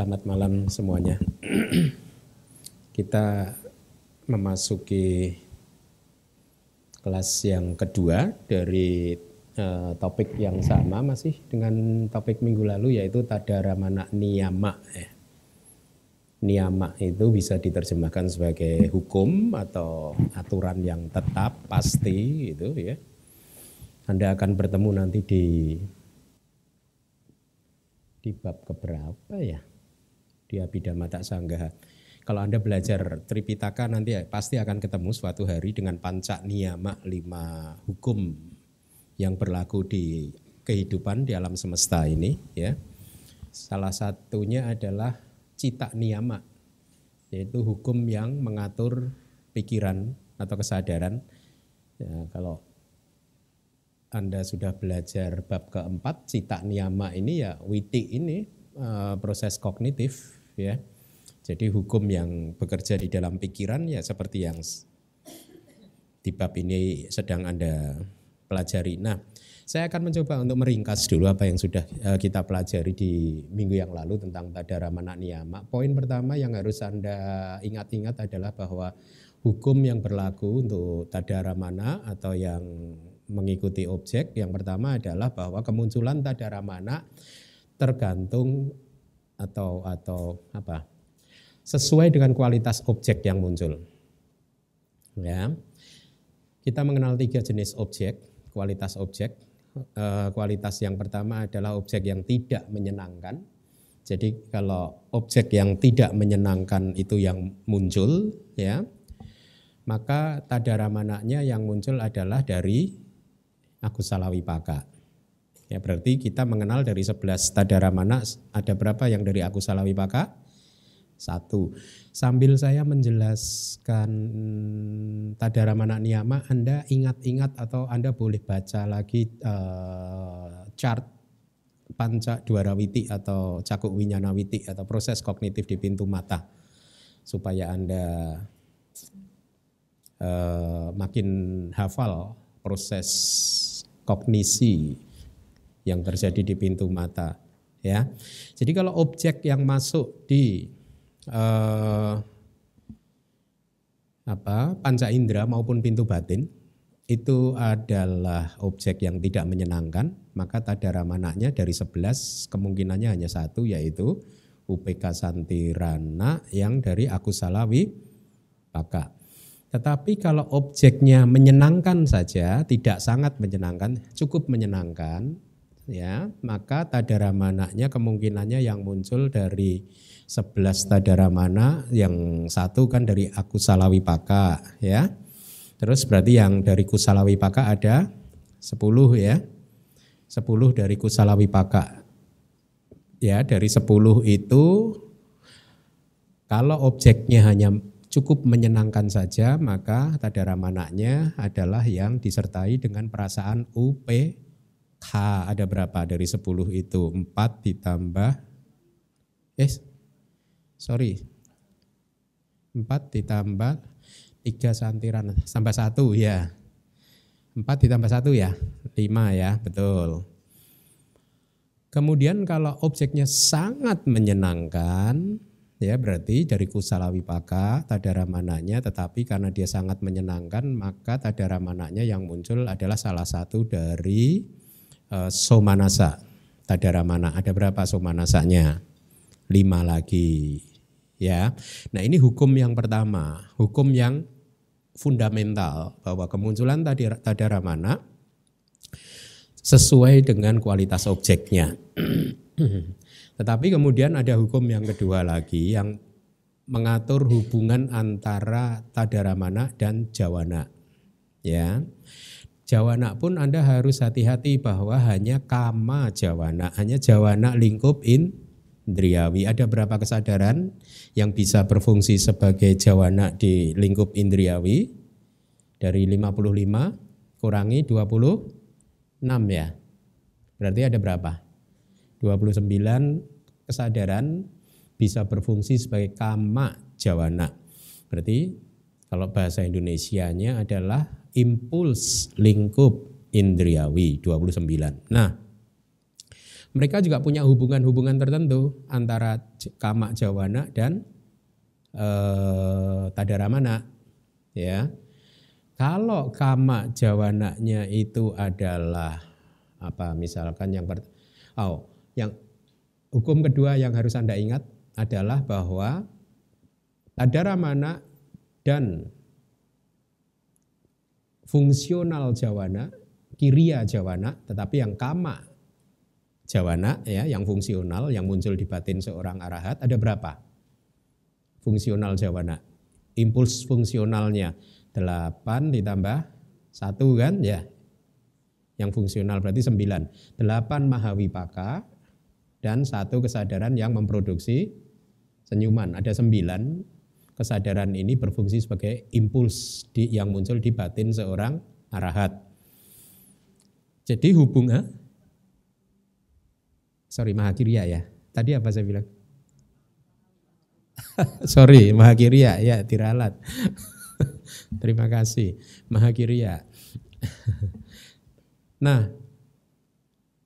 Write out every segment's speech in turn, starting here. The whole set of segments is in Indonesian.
selamat malam semuanya. Kita memasuki kelas yang kedua dari eh, topik yang sama masih dengan topik minggu lalu yaitu Tadaramana Niyama. Ya niyama itu bisa diterjemahkan sebagai hukum atau aturan yang tetap pasti itu ya. Anda akan bertemu nanti di di bab keberapa ya? Di Abhidhamma Tak. Kalau Anda belajar Tripitaka nanti pasti akan ketemu suatu hari dengan panca niyama lima hukum yang berlaku di kehidupan di alam semesta ini ya. Salah satunya adalah cita niyama, yaitu hukum yang mengatur pikiran atau kesadaran. Ya, kalau Anda sudah belajar bab keempat, cita niyama ini ya witi ini uh, proses kognitif ya. Jadi hukum yang bekerja di dalam pikiran ya seperti yang di bab ini sedang Anda pelajari. Nah, saya akan mencoba untuk meringkas dulu apa yang sudah eh, kita pelajari di minggu yang lalu tentang Tadaramana Niyama. Poin pertama yang harus Anda ingat-ingat adalah bahwa hukum yang berlaku untuk Tadaramana atau yang mengikuti objek yang pertama adalah bahwa kemunculan Tadaramana tergantung atau atau apa? sesuai dengan kualitas objek yang muncul. Ya. Kita mengenal tiga jenis objek, kualitas objek Eh, kualitas yang pertama adalah objek yang tidak menyenangkan. Jadi kalau objek yang tidak menyenangkan itu yang muncul ya, maka tadaramananya yang muncul adalah dari akusala wipaka. Ya berarti kita mengenal dari 11 tadaramana ada berapa yang dari akusala wipaka? Satu. Sambil saya menjelaskan Tadaramana Niyama, Anda ingat-ingat atau Anda boleh baca lagi uh, chart panca dwarawiti atau cakuk winyanawiti atau proses kognitif di pintu mata supaya Anda uh, makin hafal proses kognisi yang terjadi di pintu mata ya. Jadi kalau objek yang masuk di eh, apa panca indera maupun pintu batin itu adalah objek yang tidak menyenangkan, maka tadaramananya dari 11 kemungkinannya hanya satu yaitu UPK Santirana yang dari Akusalawi Paka. Tetapi kalau objeknya menyenangkan saja, tidak sangat menyenangkan, cukup menyenangkan, ya maka tadaramananya kemungkinannya yang muncul dari 11 tadaramana yang satu kan dari aku paka ya. Terus berarti yang dari paka ada 10 ya. 10 dari paka ya dari 10 itu kalau objeknya hanya cukup menyenangkan saja maka tadaramananya adalah yang disertai dengan perasaan UP H ada berapa? Dari 10 itu? 4 ditambah eh sorry. 4 ditambah 3 santiran tambah 1 ya. 4 ditambah 1 ya. 5 ya. Betul. Kemudian kalau objeknya sangat menyenangkan ya berarti dari kusala wipaka tadaramananya tetapi karena dia sangat menyenangkan maka tadaramananya yang muncul adalah salah satu dari uh, somanasa tadaramana. Ada berapa somanasanya? Lima lagi. Ya. Nah, ini hukum yang pertama, hukum yang fundamental bahwa kemunculan tadaramana sesuai dengan kualitas objeknya. Tetapi kemudian ada hukum yang kedua lagi yang mengatur hubungan antara tadaramana dan jawana. Ya. Jawana pun Anda harus hati-hati bahwa hanya kama jawana, hanya jawana lingkup indriawi. Ada berapa kesadaran yang bisa berfungsi sebagai jawana di lingkup indriawi? Dari 55 kurangi 26 ya. Berarti ada berapa? 29 kesadaran bisa berfungsi sebagai kama jawana. Berarti kalau bahasa Indonesianya adalah impuls lingkup indriawi 29. Nah, mereka juga punya hubungan-hubungan tertentu antara kama jawana dan eh, tadaramana ya. Kalau kama jawananya itu adalah apa misalkan yang oh, yang hukum kedua yang harus Anda ingat adalah bahwa tadaramana dan fungsional jawana, kiria jawana, tetapi yang kama jawana ya, yang fungsional yang muncul di batin seorang arahat ada berapa? Fungsional jawana. Impuls fungsionalnya 8 ditambah satu kan ya. Yang fungsional berarti 9. 8 mahawipaka dan satu kesadaran yang memproduksi senyuman. Ada sembilan kesadaran ini berfungsi sebagai impuls di, yang muncul di batin seorang arahat. Jadi hubungan, sorry Mahakirya ya. Tadi apa saya bilang? sorry Mahakirya ya tiralat. Terima kasih Mahakirya. nah,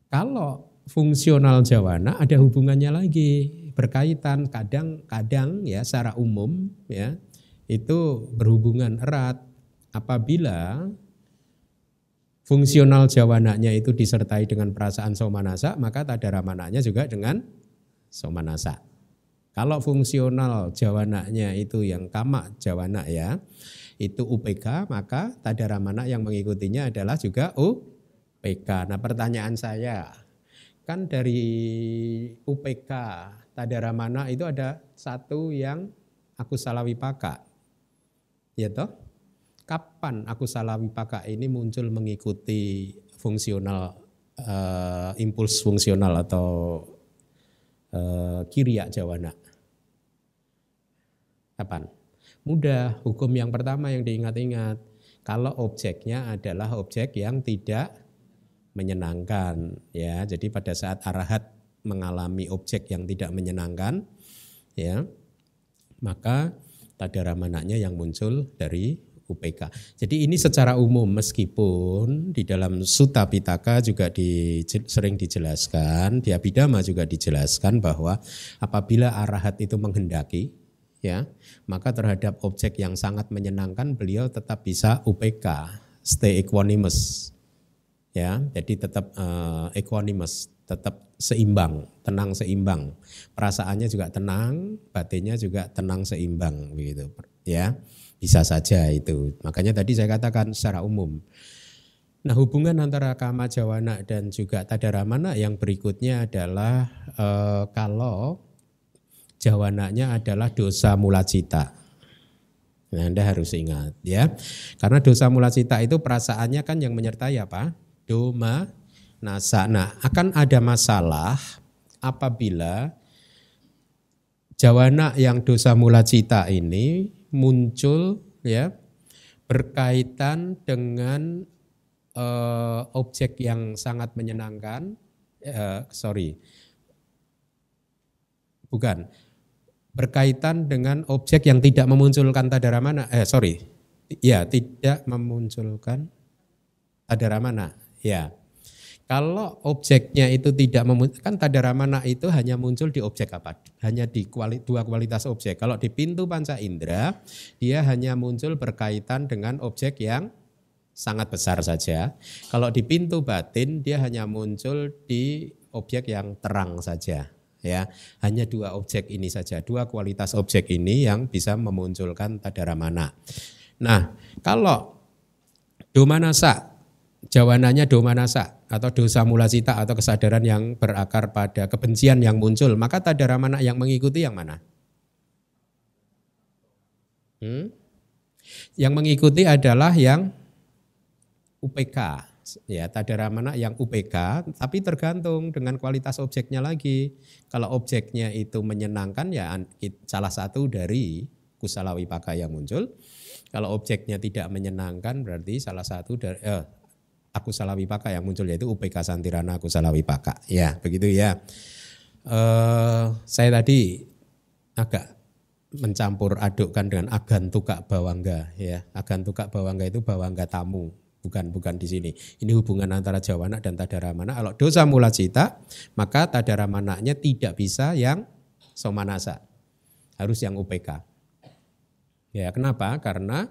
kalau fungsional jawana ada hubungannya lagi berkaitan kadang-kadang ya secara umum ya itu berhubungan erat apabila fungsional jawananya itu disertai dengan perasaan somanasa maka tadaramananya juga dengan somanasa. Kalau fungsional jawananya itu yang kama jawana ya, itu UPK, maka tadaramana yang mengikutinya adalah juga UPK. Nah pertanyaan saya, kan dari UPK Tadaramana itu ada satu yang aku salah wipaka. Ya toh? Kapan aku salah wipaka ini muncul mengikuti fungsional uh, impuls fungsional atau uh, kiriya jawana? Kapan? Mudah, hukum yang pertama yang diingat-ingat. Kalau objeknya adalah objek yang tidak menyenangkan ya. Jadi pada saat arahat mengalami objek yang tidak menyenangkan ya maka tadaramananya yang muncul dari UPK. Jadi ini secara umum meskipun di dalam Sutta Pitaka juga di, sering dijelaskan, di Abhidhamma juga dijelaskan bahwa apabila arahat itu menghendaki ya, maka terhadap objek yang sangat menyenangkan beliau tetap bisa UPK, stay equanimous. Ya, jadi tetap uh, equanimous, tetap seimbang, tenang seimbang. Perasaannya juga tenang, batinnya juga tenang seimbang begitu. Ya. Bisa saja itu. Makanya tadi saya katakan secara umum. Nah, hubungan antara kama jawana dan juga tadaramana yang berikutnya adalah e, kalau jawananya adalah dosa mula cita. Nah, Anda harus ingat ya. Karena dosa mula cita itu perasaannya kan yang menyertai apa? Doma nasa. Nah, akan ada masalah apabila jawana yang dosa mula cita ini muncul ya berkaitan dengan uh, objek yang sangat menyenangkan. Uh, sorry, bukan berkaitan dengan objek yang tidak memunculkan tadaramana. Eh sorry, ya tidak memunculkan tadaramana. Ya, kalau objeknya itu tidak kan tadaramana itu hanya muncul di objek apa? Hanya di kuali, dua kualitas objek. Kalau di pintu panca indera, dia hanya muncul berkaitan dengan objek yang sangat besar saja. Kalau di pintu batin, dia hanya muncul di objek yang terang saja. Ya, hanya dua objek ini saja, dua kualitas objek ini yang bisa memunculkan tadaramana. Nah, kalau domanasa jawananya domanasa atau dosa mula cita atau kesadaran yang berakar pada kebencian yang muncul, maka tadaramana yang mengikuti yang mana? Hmm? Yang mengikuti adalah yang UPK, ya tadara mana yang UPK, tapi tergantung dengan kualitas objeknya lagi. Kalau objeknya itu menyenangkan ya salah satu dari kusala wipaka yang muncul. Kalau objeknya tidak menyenangkan berarti salah satu dari eh, aku salah wipaka yang muncul yaitu UPK Santirana aku salah wipaka. Ya begitu ya. Eh, saya tadi agak mencampur adukkan dengan agan tukak bawangga ya. Agan tukak bawangga itu bawangga tamu bukan bukan di sini. Ini hubungan antara jawana dan tadaramana. Kalau dosa mula cita, maka tadaramananya tidak bisa yang somanasa. Harus yang UPK. Ya, kenapa? Karena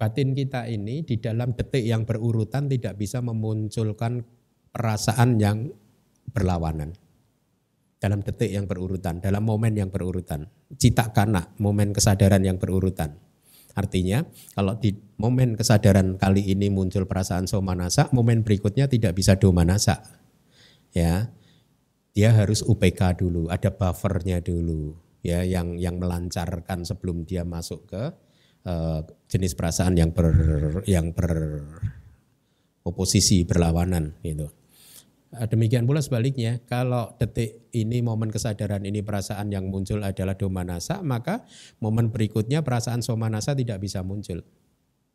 batin kita ini di dalam detik yang berurutan tidak bisa memunculkan perasaan yang berlawanan. Dalam detik yang berurutan, dalam momen yang berurutan. Cita kana, momen kesadaran yang berurutan Artinya kalau di momen kesadaran kali ini muncul perasaan somanasa, momen berikutnya tidak bisa domanasa. Ya. Dia harus UPK dulu, ada buffernya dulu ya yang yang melancarkan sebelum dia masuk ke uh, jenis perasaan yang ber yang ber oposisi berlawanan gitu. Eh, demikian pula sebaliknya, kalau detik ini momen kesadaran ini perasaan yang muncul adalah domanasa, maka momen berikutnya perasaan somanasa tidak bisa muncul.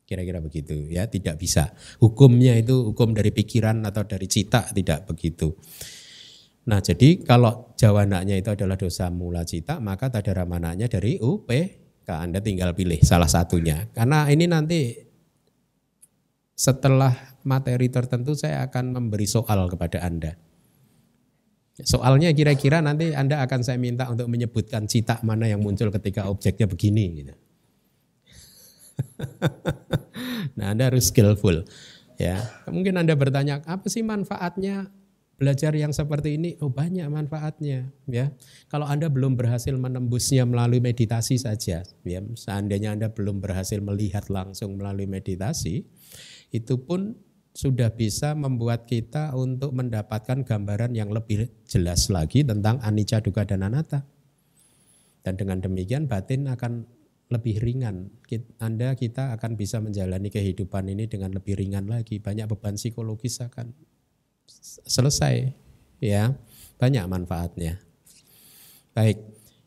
Kira-kira begitu ya, tidak bisa. Hukumnya itu hukum dari pikiran atau dari cita tidak begitu. Nah jadi kalau jawananya itu adalah dosa mula cita, maka tadaramananya dari UP, Anda tinggal pilih salah satunya. Karena ini nanti setelah materi tertentu saya akan memberi soal kepada Anda. Soalnya kira-kira nanti Anda akan saya minta untuk menyebutkan cita mana yang muncul ketika objeknya begini. Gitu. nah Anda harus skillful. Ya, mungkin Anda bertanya apa sih manfaatnya belajar yang seperti ini? Oh banyak manfaatnya. Ya, kalau Anda belum berhasil menembusnya melalui meditasi saja, ya, seandainya Anda belum berhasil melihat langsung melalui meditasi, itu pun sudah bisa membuat kita untuk mendapatkan gambaran yang lebih jelas lagi tentang anicca dukkha dan anatta. Dan dengan demikian batin akan lebih ringan. Anda kita akan bisa menjalani kehidupan ini dengan lebih ringan lagi. Banyak beban psikologis akan selesai. Ya, banyak manfaatnya. Baik,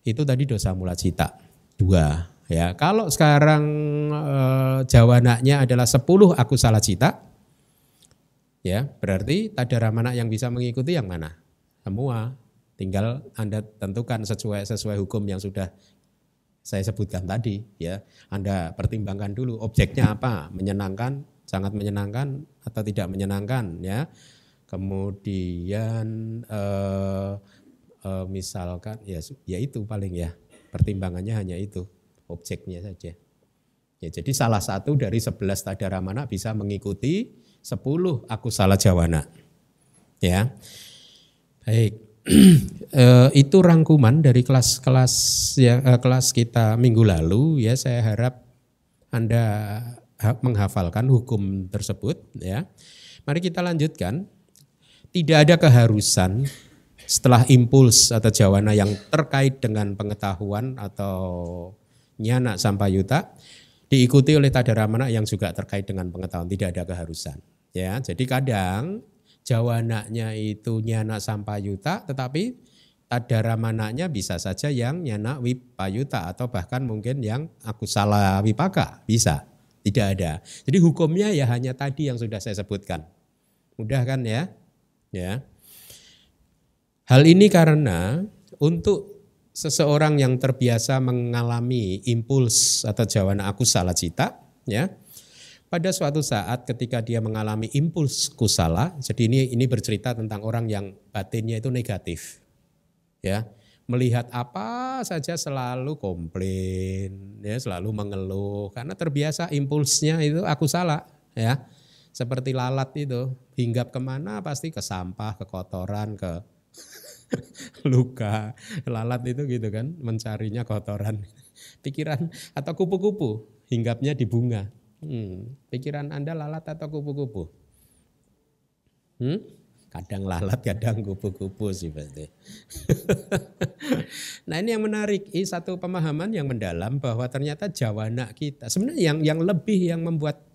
itu tadi dosa mula cita. Dua, ya. Kalau sekarang e, jawananya adalah sepuluh aku salah cita, Ya, berarti tadaramana yang bisa mengikuti yang mana? Semua. Tinggal Anda tentukan sesuai sesuai hukum yang sudah saya sebutkan tadi ya. Anda pertimbangkan dulu objeknya apa? Menyenangkan, sangat menyenangkan atau tidak menyenangkan ya. Kemudian eh, eh, misalkan ya ya itu paling ya. Pertimbangannya hanya itu, objeknya saja. Ya, jadi salah satu dari 11 tadaramana bisa mengikuti 10 aku salah jawana. Ya. Baik. e, itu rangkuman dari kelas-kelas ya e, kelas kita minggu lalu ya saya harap Anda menghafalkan hukum tersebut ya. Mari kita lanjutkan. Tidak ada keharusan setelah impuls atau jawana yang terkait dengan pengetahuan atau nyana sampayuta diikuti oleh tadaramana yang juga terkait dengan pengetahuan. Tidak ada keharusan Ya, jadi kadang jawananya itu nyana sampayuta tetapi tadaramananya bisa saja yang nyana wipayuta atau bahkan mungkin yang aku salah wipaka bisa. Tidak ada. Jadi hukumnya ya hanya tadi yang sudah saya sebutkan. Mudah kan ya ya hal ini karena untuk seseorang yang terbiasa mengalami impuls atau jawana aku salah cita ya pada suatu saat ketika dia mengalami impuls kusala, jadi ini ini bercerita tentang orang yang batinnya itu negatif. Ya, melihat apa saja selalu komplain, ya, selalu mengeluh karena terbiasa impulsnya itu aku salah, ya. Seperti lalat itu, hinggap ke mana pasti ke sampah, ke kotoran, ke luka. Lalat itu gitu kan, mencarinya kotoran. Pikiran atau kupu-kupu, hinggapnya di bunga. Hmm, pikiran Anda lalat atau kupu-kupu? Hmm? Kadang lalat, kadang kupu-kupu sih pasti. nah ini yang menarik, ini satu pemahaman yang mendalam bahwa ternyata jawana kita, sebenarnya yang yang lebih yang membuat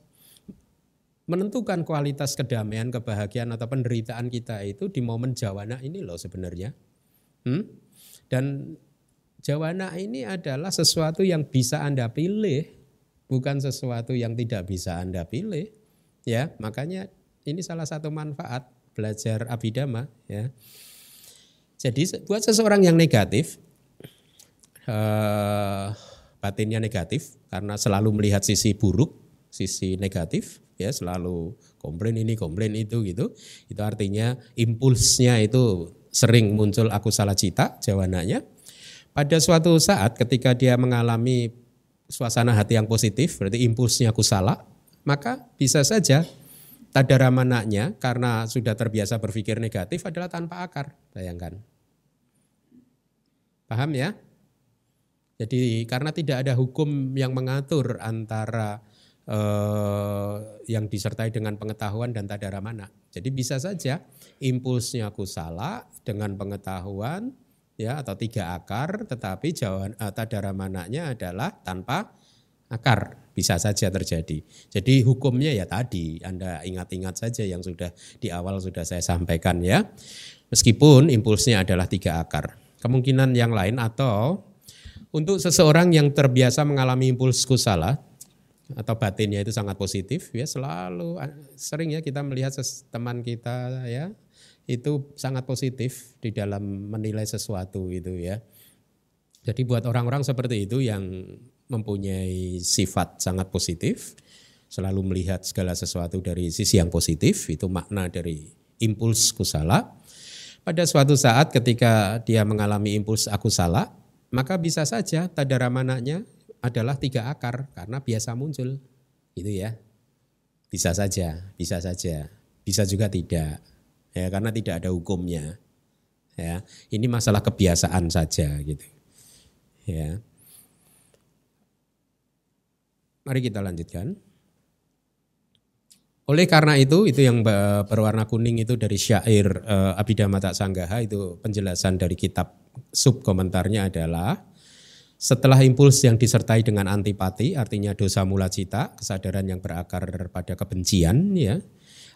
menentukan kualitas kedamaian, kebahagiaan atau penderitaan kita itu di momen jawana ini loh sebenarnya. Hmm? Dan jawana ini adalah sesuatu yang bisa Anda pilih, bukan sesuatu yang tidak bisa Anda pilih. Ya, makanya ini salah satu manfaat belajar abidama ya. Jadi buat seseorang yang negatif uh, batinnya negatif karena selalu melihat sisi buruk, sisi negatif ya selalu komplain ini komplain itu gitu. Itu artinya impulsnya itu sering muncul aku salah cita jawananya. Pada suatu saat ketika dia mengalami suasana hati yang positif, berarti impulsnya aku salah, maka bisa saja Tadaramananya karena sudah terbiasa berpikir negatif adalah tanpa akar, bayangkan. Paham ya? Jadi karena tidak ada hukum yang mengatur antara eh, yang disertai dengan pengetahuan dan tadaramana. Jadi bisa saja impulsnya aku salah dengan pengetahuan ya atau tiga akar, tetapi jawaban eh, tadaramananya adalah tanpa akar bisa saja terjadi. Jadi hukumnya ya tadi Anda ingat-ingat saja yang sudah di awal sudah saya sampaikan ya. Meskipun impulsnya adalah tiga akar. Kemungkinan yang lain atau untuk seseorang yang terbiasa mengalami impuls kusala atau batinnya itu sangat positif ya selalu sering ya kita melihat teman kita ya itu sangat positif di dalam menilai sesuatu itu ya. Jadi buat orang-orang seperti itu yang mempunyai sifat sangat positif, selalu melihat segala sesuatu dari sisi yang positif, itu makna dari impuls kusala. Pada suatu saat ketika dia mengalami impuls aku salah, maka bisa saja tadaramananya adalah tiga akar karena biasa muncul. Itu ya. Bisa saja, bisa saja. Bisa juga tidak. Ya, karena tidak ada hukumnya. Ya, ini masalah kebiasaan saja gitu. Ya. Mari kita lanjutkan. Oleh karena itu, itu yang berwarna kuning itu dari syair uh, Abhidhamma Sanggaha itu penjelasan dari kitab sub komentarnya adalah setelah impuls yang disertai dengan antipati, artinya dosa mula cita, kesadaran yang berakar pada kebencian, ya,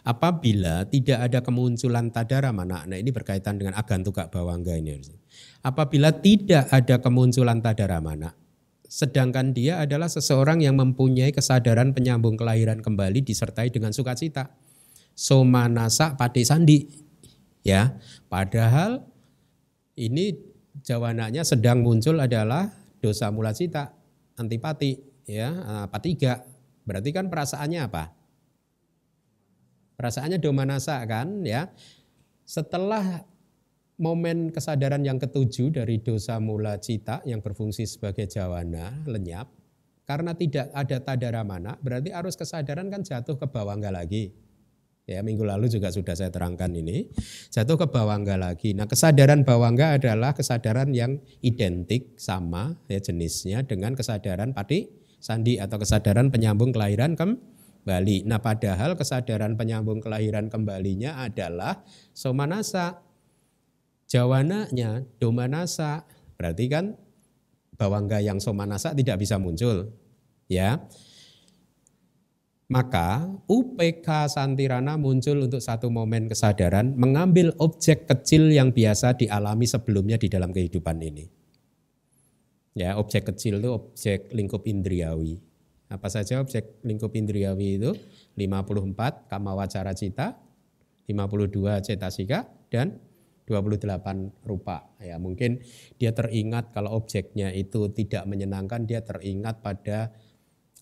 apabila tidak ada kemunculan tadara mana, nah ini berkaitan dengan agantuka bawangga ini. Apabila tidak ada kemunculan tadara mana, Sedangkan dia adalah seseorang yang mempunyai kesadaran penyambung kelahiran kembali disertai dengan sukacita. Somanasa pati sandi. Ya, padahal ini jawananya sedang muncul adalah dosa mula cita, antipati, ya, apa tiga. Berarti kan perasaannya apa? Perasaannya domanasa kan, ya. Setelah momen kesadaran yang ketujuh dari dosa mula cita yang berfungsi sebagai jawana lenyap karena tidak ada tadara mana berarti arus kesadaran kan jatuh ke bawah enggak lagi ya minggu lalu juga sudah saya terangkan ini jatuh ke bawah enggak lagi nah kesadaran bawah enggak adalah kesadaran yang identik sama ya jenisnya dengan kesadaran pati sandi atau kesadaran penyambung kelahiran kembali nah padahal kesadaran penyambung kelahiran kembalinya adalah somanasa Jawananya domanasa. Berarti kan bawangga yang somanasa tidak bisa muncul. Ya. Maka UPK Santirana muncul untuk satu momen kesadaran mengambil objek kecil yang biasa dialami sebelumnya di dalam kehidupan ini. Ya, objek kecil itu objek lingkup indriawi. Apa saja objek lingkup indriawi itu? 54 kama wacara cita, 52 cetasika dan 28 rupa. Ya, mungkin dia teringat kalau objeknya itu tidak menyenangkan, dia teringat pada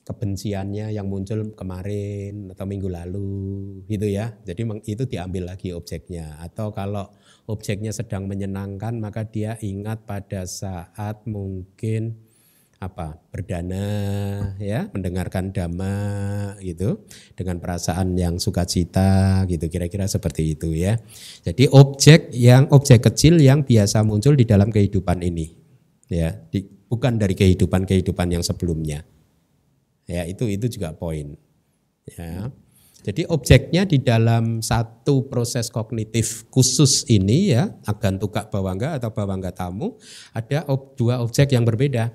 kebenciannya yang muncul kemarin atau minggu lalu gitu ya. Jadi itu diambil lagi objeknya. Atau kalau objeknya sedang menyenangkan maka dia ingat pada saat mungkin apa berdana ya mendengarkan dhamma gitu. Dengan perasaan yang sukacita gitu. Kira-kira seperti itu ya. Jadi objek yang objek kecil yang biasa muncul di dalam kehidupan ini ya. Di, bukan dari kehidupan kehidupan yang sebelumnya ya itu itu juga poin ya Jadi objeknya di dalam satu proses kognitif khusus ini ya, agan tukak bawangga atau bawangga tamu, ada ob, dua objek yang berbeda.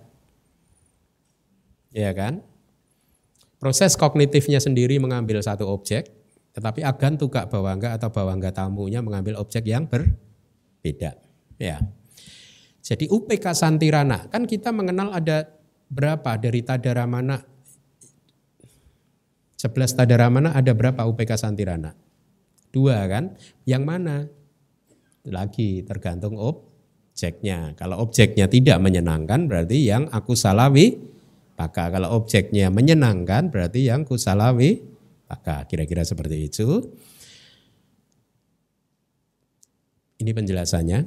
Ya kan? Proses kognitifnya sendiri mengambil satu objek, tetapi agan tukak bawangga atau bawangga tamunya mengambil objek yang berbeda. Ya. Jadi UPK Santirana, kan kita mengenal ada berapa dari Tadaramana 11 Tadaramana ada berapa UPK Santirana? Dua kan? Yang mana? Lagi tergantung objeknya. Kalau objeknya tidak menyenangkan berarti yang aku salawi maka kalau objeknya menyenangkan berarti yang kusalawi maka kira-kira seperti itu. Ini penjelasannya.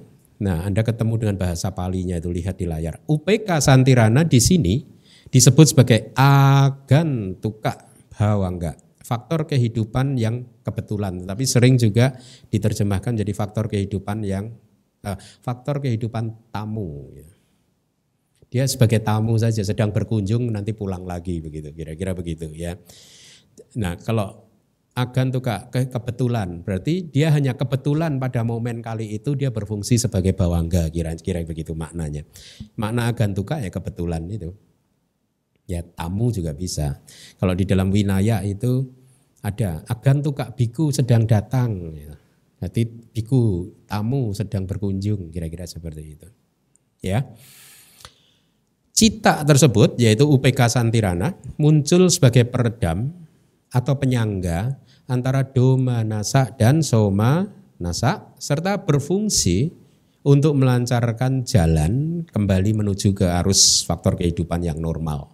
Nah, Anda ketemu dengan bahasa palinya itu lihat di layar. UPK Santirana di sini disebut sebagai agan tuka hawa enggak. Faktor kehidupan yang kebetulan tapi sering juga diterjemahkan jadi faktor kehidupan yang uh, faktor kehidupan tamu ya. dia sebagai tamu saja sedang berkunjung nanti pulang lagi begitu kira-kira begitu ya. Nah kalau agan tuh ke kebetulan berarti dia hanya kebetulan pada momen kali itu dia berfungsi sebagai bawangga kira-kira begitu maknanya. Makna agan tuka ya kebetulan itu Ya tamu juga bisa. Kalau di dalam winaya itu ada agan kak biku sedang datang. Ya. Jadi biku tamu sedang berkunjung kira-kira seperti itu. Ya. Cita tersebut yaitu UPK Santirana muncul sebagai peredam atau penyangga antara doma nasa dan soma nasa serta berfungsi untuk melancarkan jalan kembali menuju ke arus faktor kehidupan yang normal.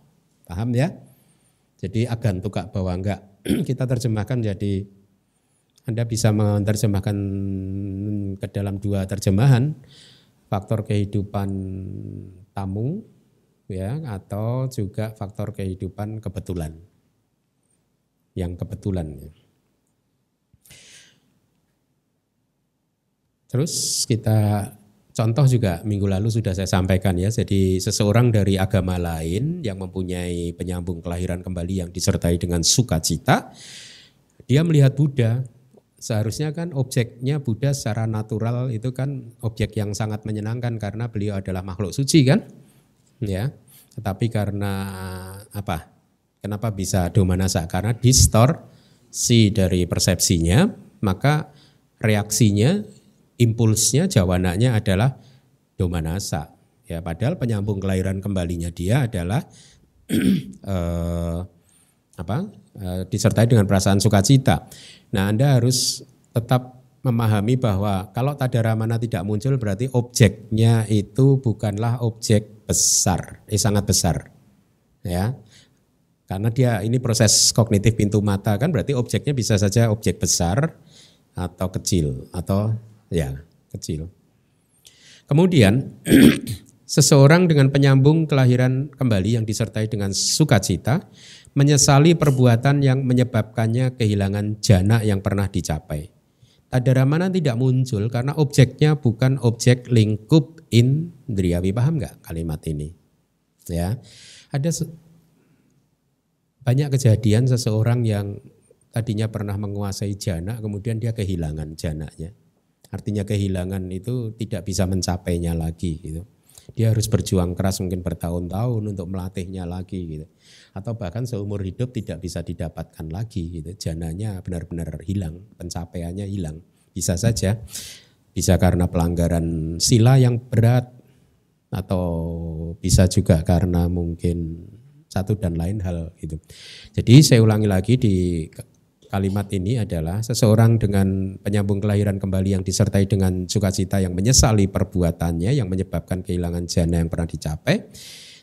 Paham ya? Jadi agan tukak bawa enggak kita terjemahkan jadi Anda bisa menerjemahkan ke dalam dua terjemahan faktor kehidupan tamu ya atau juga faktor kehidupan kebetulan yang kebetulan ya. Terus kita Contoh juga minggu lalu sudah saya sampaikan ya, jadi seseorang dari agama lain yang mempunyai penyambung kelahiran kembali yang disertai dengan sukacita, dia melihat Buddha. Seharusnya kan objeknya Buddha secara natural itu kan objek yang sangat menyenangkan karena beliau adalah makhluk suci kan? Ya. Tetapi karena apa? Kenapa bisa domanasa? Karena distorsi dari persepsinya, maka reaksinya impulsnya jawananya adalah domanasa. Ya, padahal penyambung kelahiran kembalinya dia adalah eh, apa? Eh, disertai dengan perasaan sukacita. Nah, Anda harus tetap memahami bahwa kalau tadaramana tidak muncul berarti objeknya itu bukanlah objek besar, eh sangat besar. Ya. Karena dia ini proses kognitif pintu mata kan berarti objeknya bisa saja objek besar atau kecil atau ya kecil. Kemudian seseorang dengan penyambung kelahiran kembali yang disertai dengan sukacita menyesali perbuatan yang menyebabkannya kehilangan jana yang pernah dicapai. Tadaramana tidak muncul karena objeknya bukan objek lingkup indriawi. Paham nggak kalimat ini? Ya, ada banyak kejadian seseorang yang tadinya pernah menguasai jana, kemudian dia kehilangan jananya. Artinya kehilangan itu tidak bisa mencapainya lagi gitu. Dia harus berjuang keras mungkin bertahun-tahun untuk melatihnya lagi gitu. Atau bahkan seumur hidup tidak bisa didapatkan lagi gitu. Jananya benar-benar hilang, pencapaiannya hilang. Bisa saja bisa karena pelanggaran sila yang berat atau bisa juga karena mungkin satu dan lain hal gitu. Jadi saya ulangi lagi di kalimat ini adalah seseorang dengan penyambung kelahiran kembali yang disertai dengan sukacita yang menyesali perbuatannya yang menyebabkan kehilangan jana yang pernah dicapai.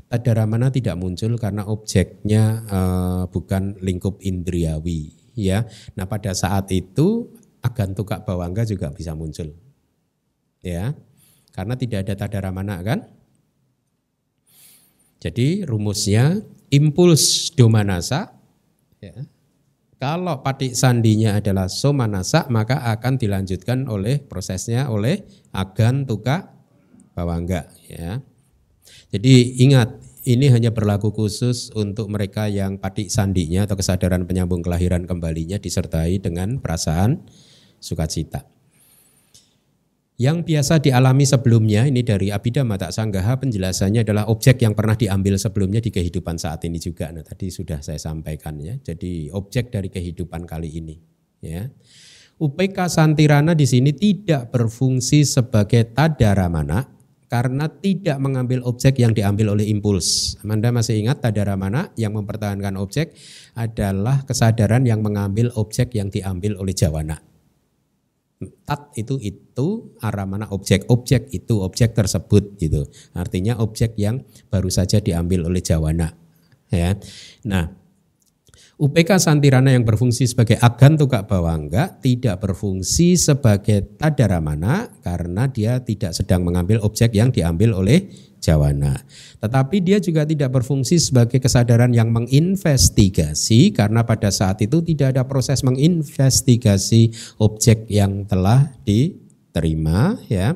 Tadaramana tidak muncul karena objeknya uh, bukan lingkup indriawi ya. Nah, pada saat itu agantuka bawangga juga bisa muncul. Ya. Karena tidak ada tadaramana kan? Jadi rumusnya impuls domanasa ya, kalau patik sandinya adalah somanasa maka akan dilanjutkan oleh prosesnya oleh agan tuka bawangga ya. Jadi ingat ini hanya berlaku khusus untuk mereka yang patik sandinya atau kesadaran penyambung kelahiran kembalinya disertai dengan perasaan sukacita. Yang biasa dialami sebelumnya ini dari Abhidhamma Tak Sanggaha penjelasannya adalah objek yang pernah diambil sebelumnya di kehidupan saat ini juga. Nah, tadi sudah saya sampaikan ya. Jadi objek dari kehidupan kali ini ya. UPK Santirana di sini tidak berfungsi sebagai tadaramana karena tidak mengambil objek yang diambil oleh impuls. Anda masih ingat tadaramana yang mempertahankan objek adalah kesadaran yang mengambil objek yang diambil oleh jawana. Tat itu itu aramana objek, objek itu objek tersebut gitu. Artinya objek yang baru saja diambil oleh jawana. Ya. Nah, UPK Santirana yang berfungsi sebagai agan tukak bawangga tidak berfungsi sebagai tadaramana karena dia tidak sedang mengambil objek yang diambil oleh jawana. Tetapi dia juga tidak berfungsi sebagai kesadaran yang menginvestigasi karena pada saat itu tidak ada proses menginvestigasi objek yang telah diterima ya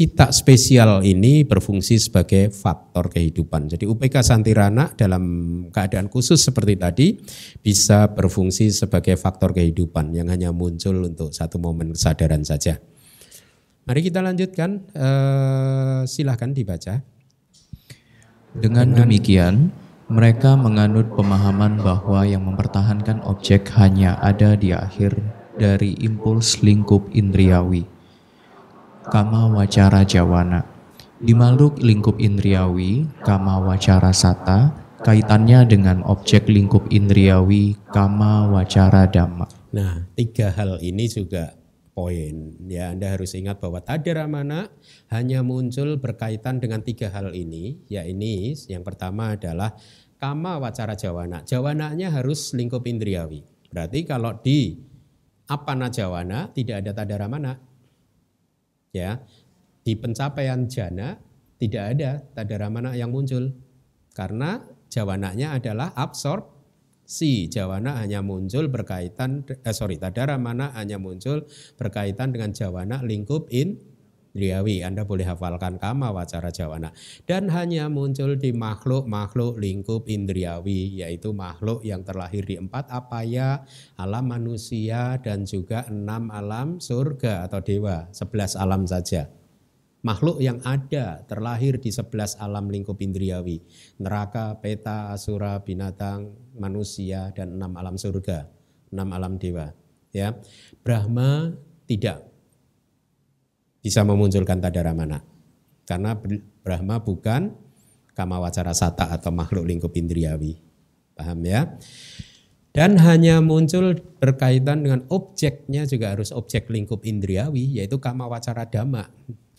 cita spesial ini berfungsi sebagai faktor kehidupan. Jadi UPK Santirana dalam keadaan khusus seperti tadi bisa berfungsi sebagai faktor kehidupan yang hanya muncul untuk satu momen kesadaran saja. Mari kita lanjutkan, uh, silahkan dibaca. Dengan demikian, mereka menganut pemahaman bahwa yang mempertahankan objek hanya ada di akhir dari impuls lingkup indriawi kama wacara jawana. Di makhluk lingkup indriawi, kama wacara sata, kaitannya dengan objek lingkup indriawi, kama wacara dhamma. Nah, tiga hal ini juga poin. Ya, Anda harus ingat bahwa tadaramana hanya muncul berkaitan dengan tiga hal ini. Ya, ini yang pertama adalah kama wacara jawana. Jawananya harus lingkup indriawi. Berarti kalau di apana jawana tidak ada tadaramana ya di pencapaian jana tidak ada tadaramana yang muncul. Karena jawananya adalah absorpsi jawana hanya muncul berkaitan eh, sorry tadaramana hanya muncul berkaitan dengan jawana lingkup in Driawi, Anda boleh hafalkan kama wacara jawana. Dan hanya muncul di makhluk-makhluk lingkup indriawi, yaitu makhluk yang terlahir di empat apaya, alam manusia, dan juga enam alam surga atau dewa, sebelas alam saja. Makhluk yang ada terlahir di sebelas alam lingkup indriawi, neraka, peta, asura, binatang, manusia, dan enam alam surga, enam alam dewa. Ya, Brahma tidak bisa memunculkan tadaramana. Karena Brahma bukan kama wacara sata atau makhluk lingkup indriawi. Paham ya? Dan hanya muncul berkaitan dengan objeknya juga harus objek lingkup indriawi yaitu kama wacara dhamma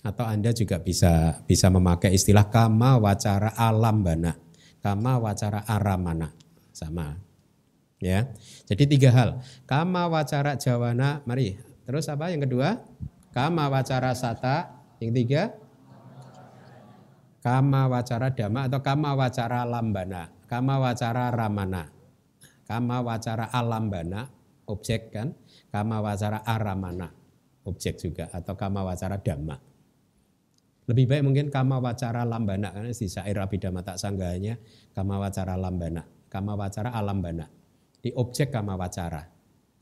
atau Anda juga bisa bisa memakai istilah kama wacara alam bana, kama wacara aramana sama. Ya. Jadi tiga hal. Kama wacara jawana, mari. Terus apa yang kedua? Kama wacara sata. Yang tiga. Kama wacara dhamma atau kama wacara lambana. Kama wacara ramana. Kama wacara alambana. Objek kan. Kama wacara aramana. Objek juga. Atau kama wacara dhamma. Lebih baik mungkin kama wacara lambana karena di syair abhidhamma tak sanggahnya kama wacara lambana, kama wacara alambana. Di objek kama wacara.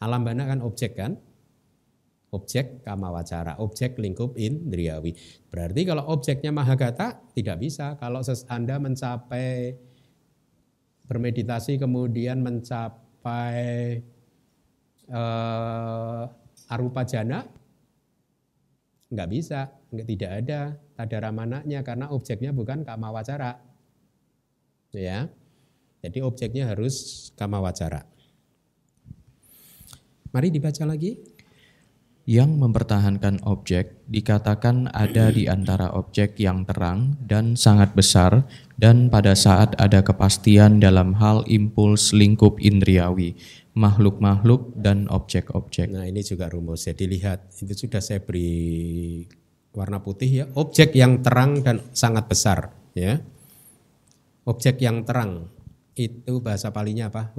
Alambana kan objek kan? Objek kama wacara, objek lingkup indriawi. Berarti kalau objeknya mahagata tidak bisa. Kalau Anda mencapai bermeditasi kemudian mencapai uh, arupa jana nggak bisa, nggak tidak ada tadara manaknya karena objeknya bukan kama wacara. Ya. Jadi objeknya harus kama wacara. Mari dibaca lagi yang mempertahankan objek dikatakan ada di antara objek yang terang dan sangat besar dan pada saat ada kepastian dalam hal impuls lingkup indriawi, makhluk-makhluk dan objek-objek. Nah ini juga rumus. Ya dilihat itu sudah saya beri warna putih ya. Objek yang terang dan sangat besar ya. Objek yang terang itu bahasa palingnya apa?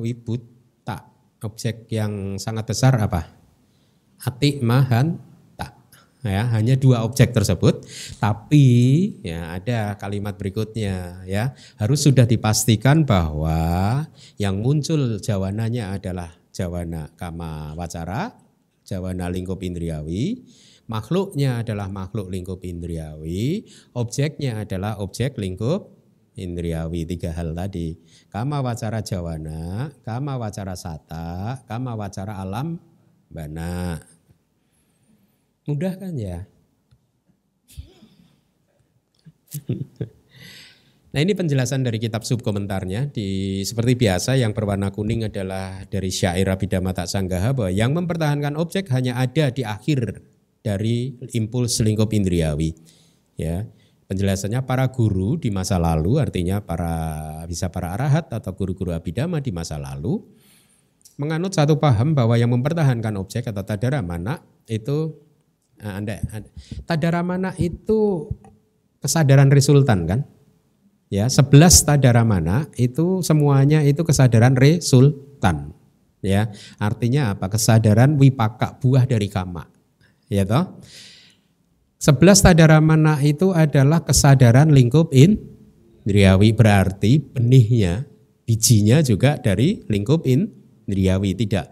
Tak objek yang sangat besar apa Ati mahan tak. ya hanya dua objek tersebut. Tapi ya ada kalimat berikutnya ya. Harus sudah dipastikan bahwa yang muncul jawananya adalah jawana kama wacara jawana lingkup indriawi. Makhluknya adalah makhluk lingkup indriawi. Objeknya adalah objek lingkup indriawi. Tiga hal tadi. Kama wacara jawana kama wacara sata kama wacara alam bana Mudah kan ya? Nah ini penjelasan dari kitab subkomentarnya. Di seperti biasa yang berwarna kuning adalah dari syair Abhidhamma Tak Sanggaha bahwa yang mempertahankan objek hanya ada di akhir dari impuls lingkup indriawi. Ya, penjelasannya para guru di masa lalu artinya para bisa para arahat atau guru-guru Abhidhamma di masa lalu menganut satu paham bahwa yang mempertahankan objek atau tadara mana itu Nah, anda, anda tadaramana itu kesadaran resultan kan? Ya, 11 tadaramana itu semuanya itu kesadaran resultan. Ya, artinya apa? Kesadaran wipaka buah dari kama. Ya toh? 11 tadaramana itu adalah kesadaran lingkup indriawi berarti benihnya bijinya juga dari lingkup indriawi. Tidak.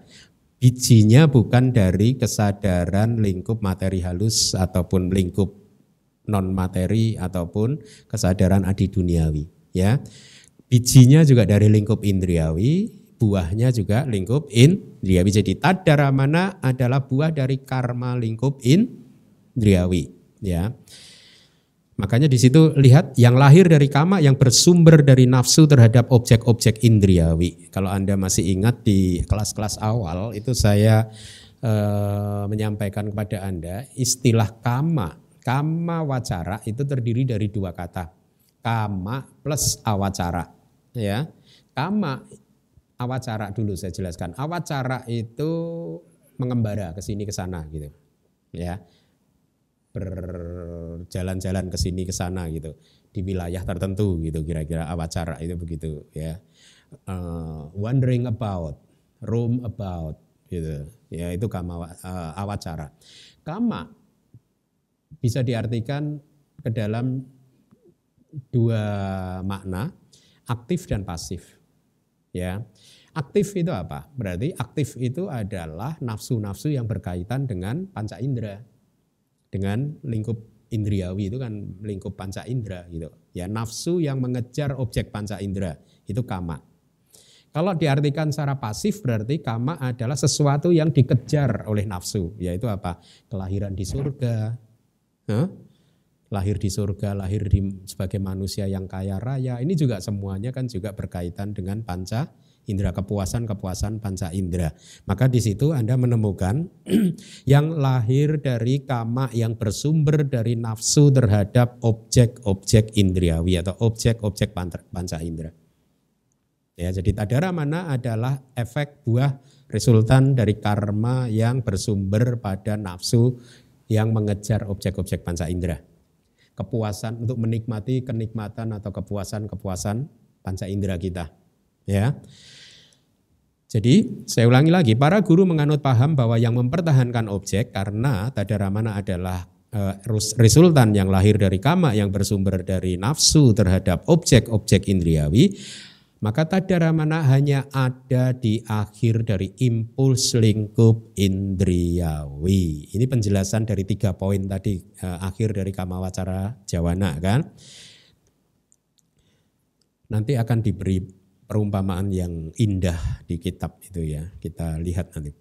Bijinya bukan dari kesadaran lingkup materi halus ataupun lingkup non materi ataupun kesadaran adi duniawi ya. Bijinya juga dari lingkup indriawi buahnya juga lingkup indriawi. Jadi tadaramana adalah buah dari karma lingkup indriawi ya Makanya di situ lihat yang lahir dari kama yang bersumber dari nafsu terhadap objek-objek indriawi. Kalau Anda masih ingat di kelas-kelas awal itu saya e, menyampaikan kepada Anda istilah kama. Kama wacara itu terdiri dari dua kata. Kama plus awacara. Ya. Kama awacara dulu saya jelaskan. Awacara itu mengembara ke sini ke sana gitu. Ya berjalan-jalan ke sini ke sana gitu. Di wilayah tertentu gitu kira-kira awacara itu begitu ya. Uh, wondering about roam about gitu. Ya itu kama uh, awacara. Kama bisa diartikan ke dalam dua makna aktif dan pasif ya. Aktif itu apa? Berarti aktif itu adalah nafsu-nafsu yang berkaitan dengan panca indera dengan lingkup indriawi itu kan lingkup panca indera gitu. Ya nafsu yang mengejar objek panca indera itu kama. Kalau diartikan secara pasif berarti kama adalah sesuatu yang dikejar oleh nafsu, yaitu apa? Kelahiran di surga, huh? lahir di surga, lahir di sebagai manusia yang kaya raya. Ini juga semuanya kan juga berkaitan dengan panca indera kepuasan-kepuasan panca indera. Maka di situ Anda menemukan yang lahir dari kama yang bersumber dari nafsu terhadap objek-objek indriawi atau objek-objek panca indera. Ya, jadi tadara mana adalah efek buah resultan dari karma yang bersumber pada nafsu yang mengejar objek-objek panca indera. Kepuasan untuk menikmati kenikmatan atau kepuasan-kepuasan panca indera kita. Ya. Jadi saya ulangi lagi, para guru menganut paham bahwa yang mempertahankan objek karena tadaramana adalah uh, resultan yang lahir dari kama yang bersumber dari nafsu terhadap objek-objek indriawi, maka tadaramana hanya ada di akhir dari impuls lingkup indriawi. Ini penjelasan dari tiga poin tadi uh, akhir dari kama wacara jawana kan. Nanti akan diberi perumpamaan yang indah di kitab itu ya. Kita lihat nanti.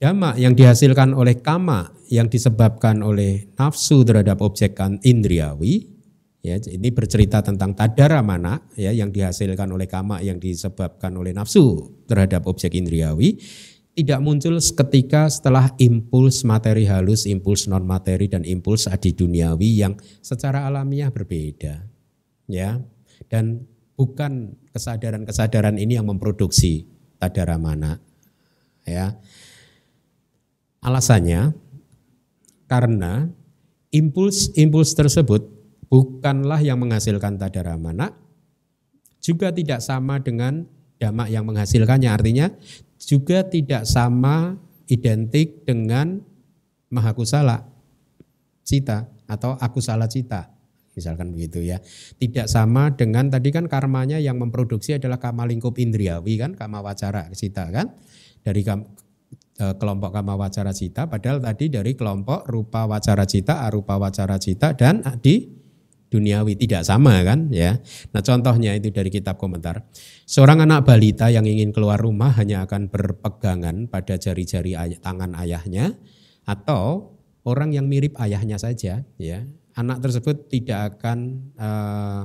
Dhamma yang dihasilkan oleh kama yang disebabkan oleh nafsu terhadap objek kan indriawi ya ini bercerita tentang tadara mana ya yang dihasilkan oleh kama yang disebabkan oleh nafsu terhadap objek indriawi tidak muncul seketika setelah impuls materi halus, impuls non materi dan impuls adi duniawi yang secara alamiah berbeda. Ya. Dan bukan kesadaran-kesadaran ini yang memproduksi tadara mana. Ya. Alasannya karena impuls-impuls tersebut bukanlah yang menghasilkan tadara mana, juga tidak sama dengan damak yang menghasilkannya. Artinya juga tidak sama identik dengan mahakusala. cita atau aku salah cita. Misalkan begitu ya. Tidak sama dengan tadi kan karmanya yang memproduksi adalah kama lingkup indriawi kan, kama wacara cita kan. Dari e, kelompok kama wacara cita padahal tadi dari kelompok rupa wacara cita, arupa wacara cita dan di duniawi tidak sama kan ya. Nah contohnya itu dari kitab komentar. Seorang anak balita yang ingin keluar rumah hanya akan berpegangan pada jari-jari ay tangan ayahnya atau orang yang mirip ayahnya saja ya. Anak tersebut tidak akan uh,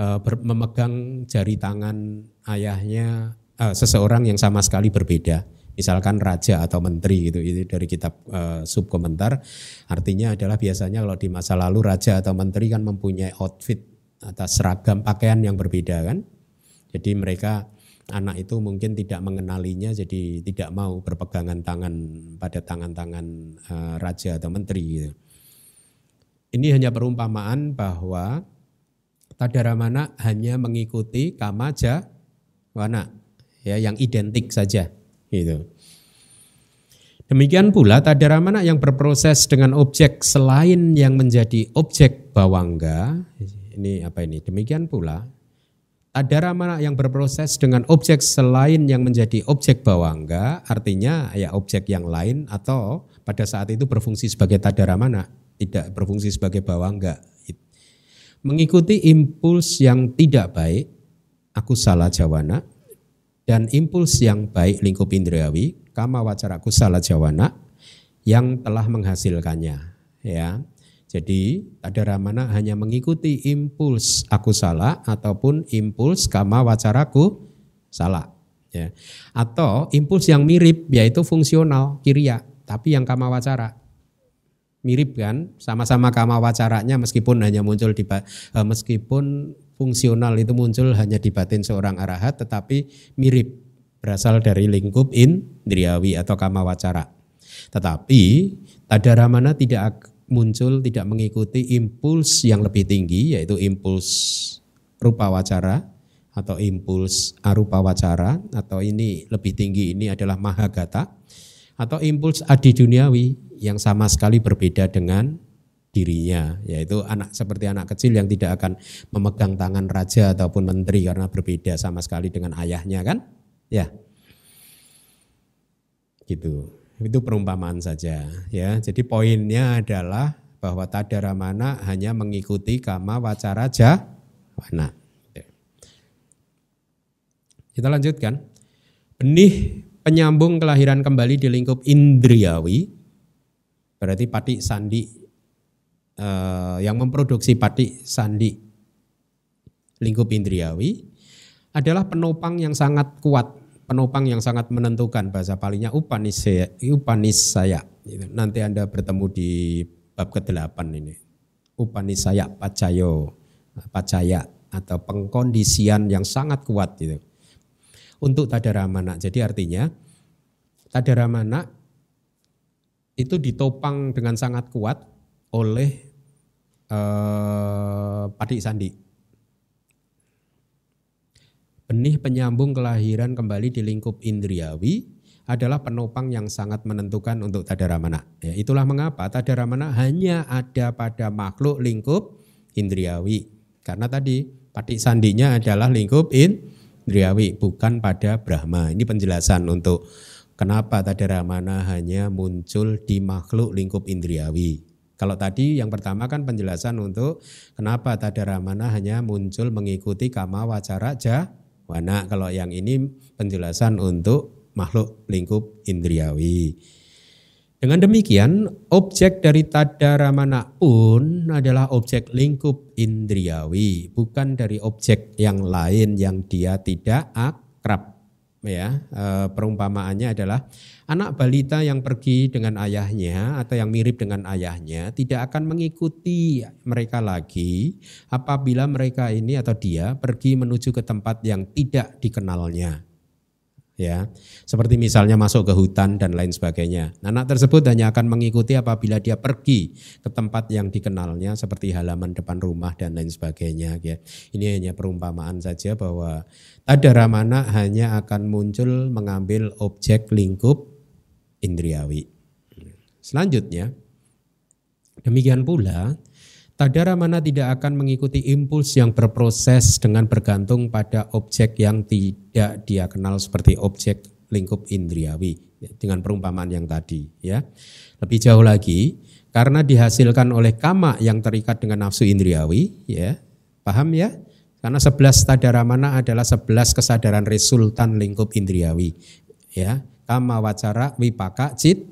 uh, memegang jari tangan ayahnya uh, seseorang yang sama sekali berbeda. Misalkan raja atau menteri gitu itu dari kitab uh, sub komentar artinya adalah biasanya kalau di masa lalu raja atau menteri kan mempunyai outfit atas seragam pakaian yang berbeda kan. Jadi mereka anak itu mungkin tidak mengenalinya jadi tidak mau berpegangan tangan pada tangan-tangan uh, raja atau menteri gitu. Ini hanya perumpamaan bahwa tadaramana hanya mengikuti kamaja wana ya yang identik saja Gitu. Demikian pula tadaramana yang berproses dengan objek selain yang menjadi objek bawangga. Ini apa ini? Demikian pula tadaramana yang berproses dengan objek selain yang menjadi objek bawangga, artinya ya objek yang lain atau pada saat itu berfungsi sebagai tadaramana, tidak berfungsi sebagai bawangga. Mengikuti impuls yang tidak baik, aku salah jawana, dan impuls yang baik lingkup indriawi kama wacara kusala jawana yang telah menghasilkannya ya. Jadi ada ramana hanya mengikuti impuls aku salah ataupun impuls kama wacaraku salah ya. Atau impuls yang mirip yaitu fungsional kiria tapi yang kama wacara mirip kan sama-sama kama wacaranya meskipun hanya muncul di eh, meskipun fungsional itu muncul hanya di batin seorang arahat tetapi mirip berasal dari lingkup indriawi atau kama wacara. Tetapi tadaramana tidak muncul tidak mengikuti impuls yang lebih tinggi yaitu impuls rupa wacara atau impuls arupa wacara atau ini lebih tinggi ini adalah mahagata atau impuls adi duniawi yang sama sekali berbeda dengan dirinya yaitu anak seperti anak kecil yang tidak akan memegang tangan raja ataupun menteri karena berbeda sama sekali dengan ayahnya kan? Ya. Gitu. Itu perumpamaan saja ya. Jadi poinnya adalah bahwa tadaramana hanya mengikuti kama wacara jawana kita lanjutkan. Benih penyambung kelahiran kembali di lingkup indriawi berarti pati sandi uh, yang memproduksi pati sandi lingkup indriawi adalah penopang yang sangat kuat, penopang yang sangat menentukan bahasa palingnya upanisaya, upanisaya. Nanti Anda bertemu di bab ke-8 ini. Upanisaya pacayo, pacaya atau pengkondisian yang sangat kuat gitu. Untuk tadaramana. Jadi artinya tadaramana itu ditopang dengan sangat kuat oleh eh, Padi Sandi. Benih penyambung kelahiran kembali di lingkup indriawi adalah penopang yang sangat menentukan untuk tadaramana. Ya, itulah mengapa tadaramana hanya ada pada makhluk lingkup indriawi. Karena tadi patik sandinya adalah lingkup indriawi, bukan pada Brahma. Ini penjelasan untuk kenapa tadaramana hanya muncul di makhluk lingkup indriawi. Kalau tadi yang pertama kan penjelasan untuk kenapa tadaramana hanya muncul mengikuti kama wacara jawana. Kalau yang ini penjelasan untuk makhluk lingkup indriawi. Dengan demikian, objek dari tadaramana pun adalah objek lingkup indriawi, bukan dari objek yang lain yang dia tidak akrab ya e, perumpamaannya adalah anak balita yang pergi dengan ayahnya atau yang mirip dengan ayahnya tidak akan mengikuti mereka lagi apabila mereka ini atau dia pergi menuju ke tempat yang tidak dikenalnya ya. Seperti misalnya masuk ke hutan dan lain sebagainya. Anak tersebut hanya akan mengikuti apabila dia pergi ke tempat yang dikenalnya seperti halaman depan rumah dan lain sebagainya ya. Ini hanya perumpamaan saja bahwa ada ramana hanya akan muncul mengambil objek lingkup indriawi. Selanjutnya Demikian pula, tadara mana tidak akan mengikuti impuls yang berproses dengan bergantung pada objek yang tidak dia kenal seperti objek lingkup indriawi dengan perumpamaan yang tadi ya. Lebih jauh lagi, karena dihasilkan oleh kama yang terikat dengan nafsu indriawi ya. Paham ya? Karena sebelas tadara mana adalah sebelas kesadaran resultan lingkup indriawi ya. Kama wacara wipaka cit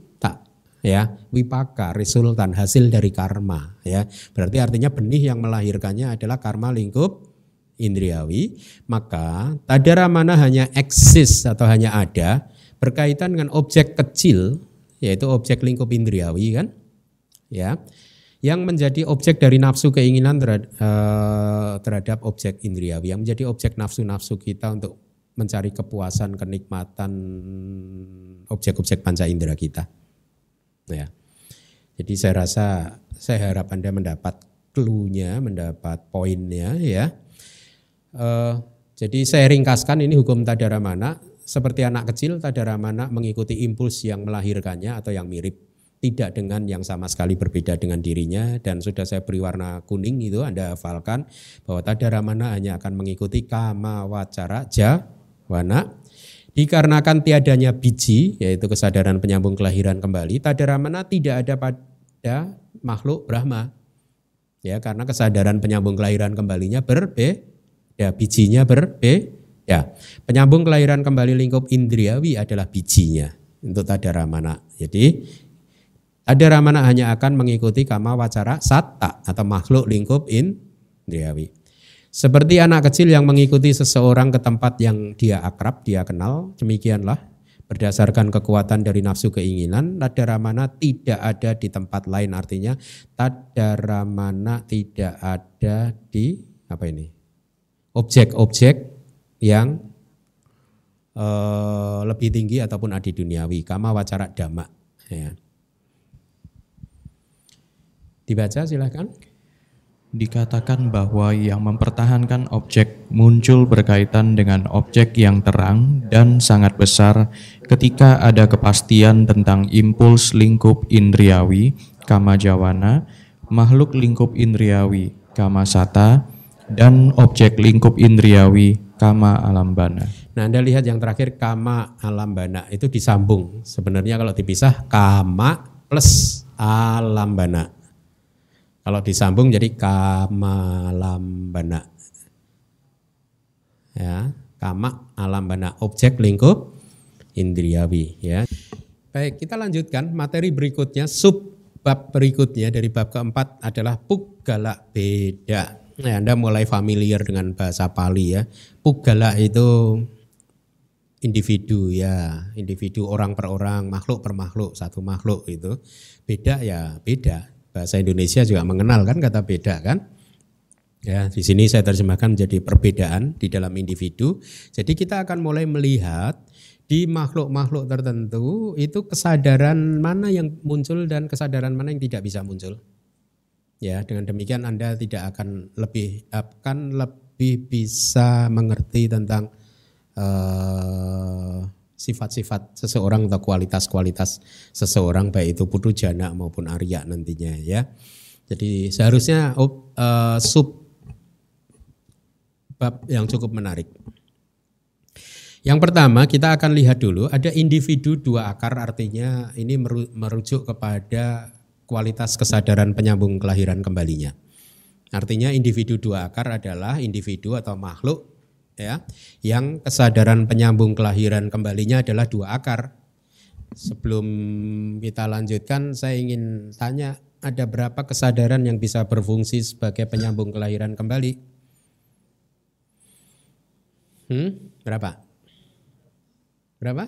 ya wipaka resultan hasil dari karma ya. Berarti artinya benih yang melahirkannya adalah karma lingkup indriawi. Maka tadara mana hanya eksis atau hanya ada berkaitan dengan objek kecil yaitu objek lingkup indriawi kan? Ya yang menjadi objek dari nafsu keinginan terhadap, eh, terhadap objek indriawi. Yang menjadi objek nafsu-nafsu kita untuk mencari kepuasan kenikmatan objek-objek panca indera kita Ya. Jadi saya rasa saya harap Anda mendapat clue-nya, mendapat poinnya ya. Uh, jadi saya ringkaskan ini hukum tadaramana seperti anak kecil tadaramana mengikuti impuls yang melahirkannya atau yang mirip tidak dengan yang sama sekali berbeda dengan dirinya dan sudah saya beri warna kuning itu Anda hafalkan bahwa tadaramana hanya akan mengikuti kama wacara jawana Dikarenakan tiadanya biji, yaitu kesadaran penyambung kelahiran kembali, tadaramana tidak ada pada makhluk Brahma. Ya, karena kesadaran penyambung kelahiran kembalinya berbeda, bijinya berbeda. Ya, penyambung kelahiran kembali lingkup indriawi adalah bijinya untuk tadaramana. Jadi tadaramana hanya akan mengikuti kama wacara satta atau makhluk lingkup indriawi. Seperti anak kecil yang mengikuti seseorang ke tempat yang dia akrab, dia kenal, demikianlah berdasarkan kekuatan dari nafsu keinginan, tadaramana tidak ada di tempat lain artinya tadaramana tidak ada di apa ini? objek-objek yang uh, lebih tinggi ataupun adi duniawi, kama wacara dhamma ya. Dibaca silahkan dikatakan bahwa yang mempertahankan objek muncul berkaitan dengan objek yang terang dan sangat besar ketika ada kepastian tentang impuls lingkup indriawi, kama jawana, makhluk lingkup indriawi, kama sata, dan objek lingkup indriawi, kama alambana. Nah Anda lihat yang terakhir kama alambana itu disambung. Sebenarnya kalau dipisah kama plus alambana. Kalau disambung jadi kamalambana. Ya, kama alambana objek lingkup indriawi ya. Baik, kita lanjutkan materi berikutnya sub bab berikutnya dari bab keempat adalah pugala beda. Nah, Anda mulai familiar dengan bahasa Pali ya. Pugala itu individu ya, individu orang per orang, makhluk per makhluk, satu makhluk itu. Beda ya, beda bahasa Indonesia juga mengenal kan kata beda kan? Ya, di sini saya terjemahkan menjadi perbedaan di dalam individu. Jadi kita akan mulai melihat di makhluk-makhluk tertentu itu kesadaran mana yang muncul dan kesadaran mana yang tidak bisa muncul. Ya, dengan demikian Anda tidak akan lebih akan lebih bisa mengerti tentang uh, sifat-sifat seseorang atau kualitas-kualitas seseorang baik itu putu jana maupun Arya nantinya ya. Jadi seharusnya uh, sub bab yang cukup menarik. Yang pertama kita akan lihat dulu ada individu dua akar artinya ini merujuk kepada kualitas kesadaran penyambung kelahiran kembalinya. Artinya individu dua akar adalah individu atau makhluk ya yang kesadaran penyambung kelahiran kembalinya adalah dua akar. Sebelum kita lanjutkan saya ingin tanya ada berapa kesadaran yang bisa berfungsi sebagai penyambung kelahiran kembali? Hmm, berapa? Berapa?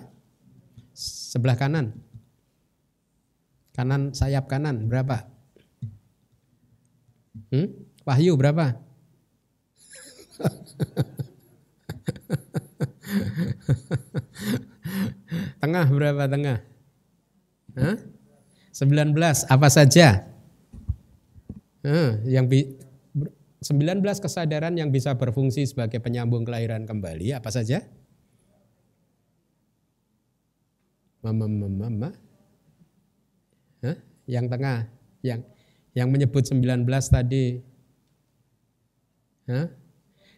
Sebelah kanan. Kanan sayap kanan berapa? Hmm? Wahyu berapa? tengah berapa tengah? Hah? 19 apa saja? Hah, yang bi 19 kesadaran yang bisa berfungsi sebagai penyambung kelahiran kembali apa saja? Mama mama mama. Hah? Yang tengah, yang Yang menyebut 19 tadi. Hah?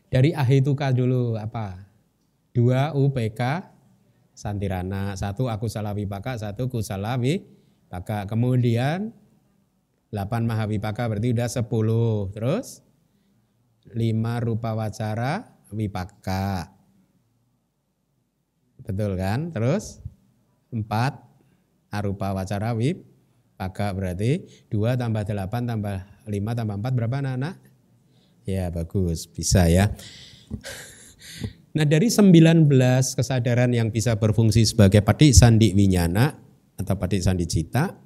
Dari ahituka dulu apa? Dua UPK Santirana, satu aku salah wipaka, satu kusala wipaka. Kemudian 8 mahavipaka berarti udah 10. Terus 5 rupa wacara wipaka. Betul kan? Terus 4 arupa wacara wipaka berarti 2 tambah 8 tambah 5 tambah 4 berapa anak-anak? Ya bagus, bisa ya. Nah dari 19 kesadaran yang bisa berfungsi sebagai patik sandi winyana atau patik sandi cita,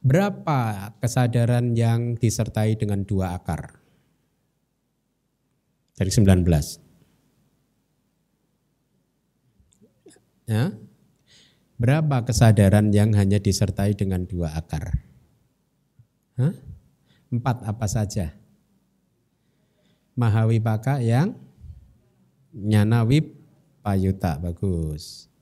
berapa kesadaran yang disertai dengan dua akar? Dari 19. Ya? Berapa kesadaran yang hanya disertai dengan dua akar? Hah? Empat apa saja? Mahawipaka yang Nyana wip payuta bagus.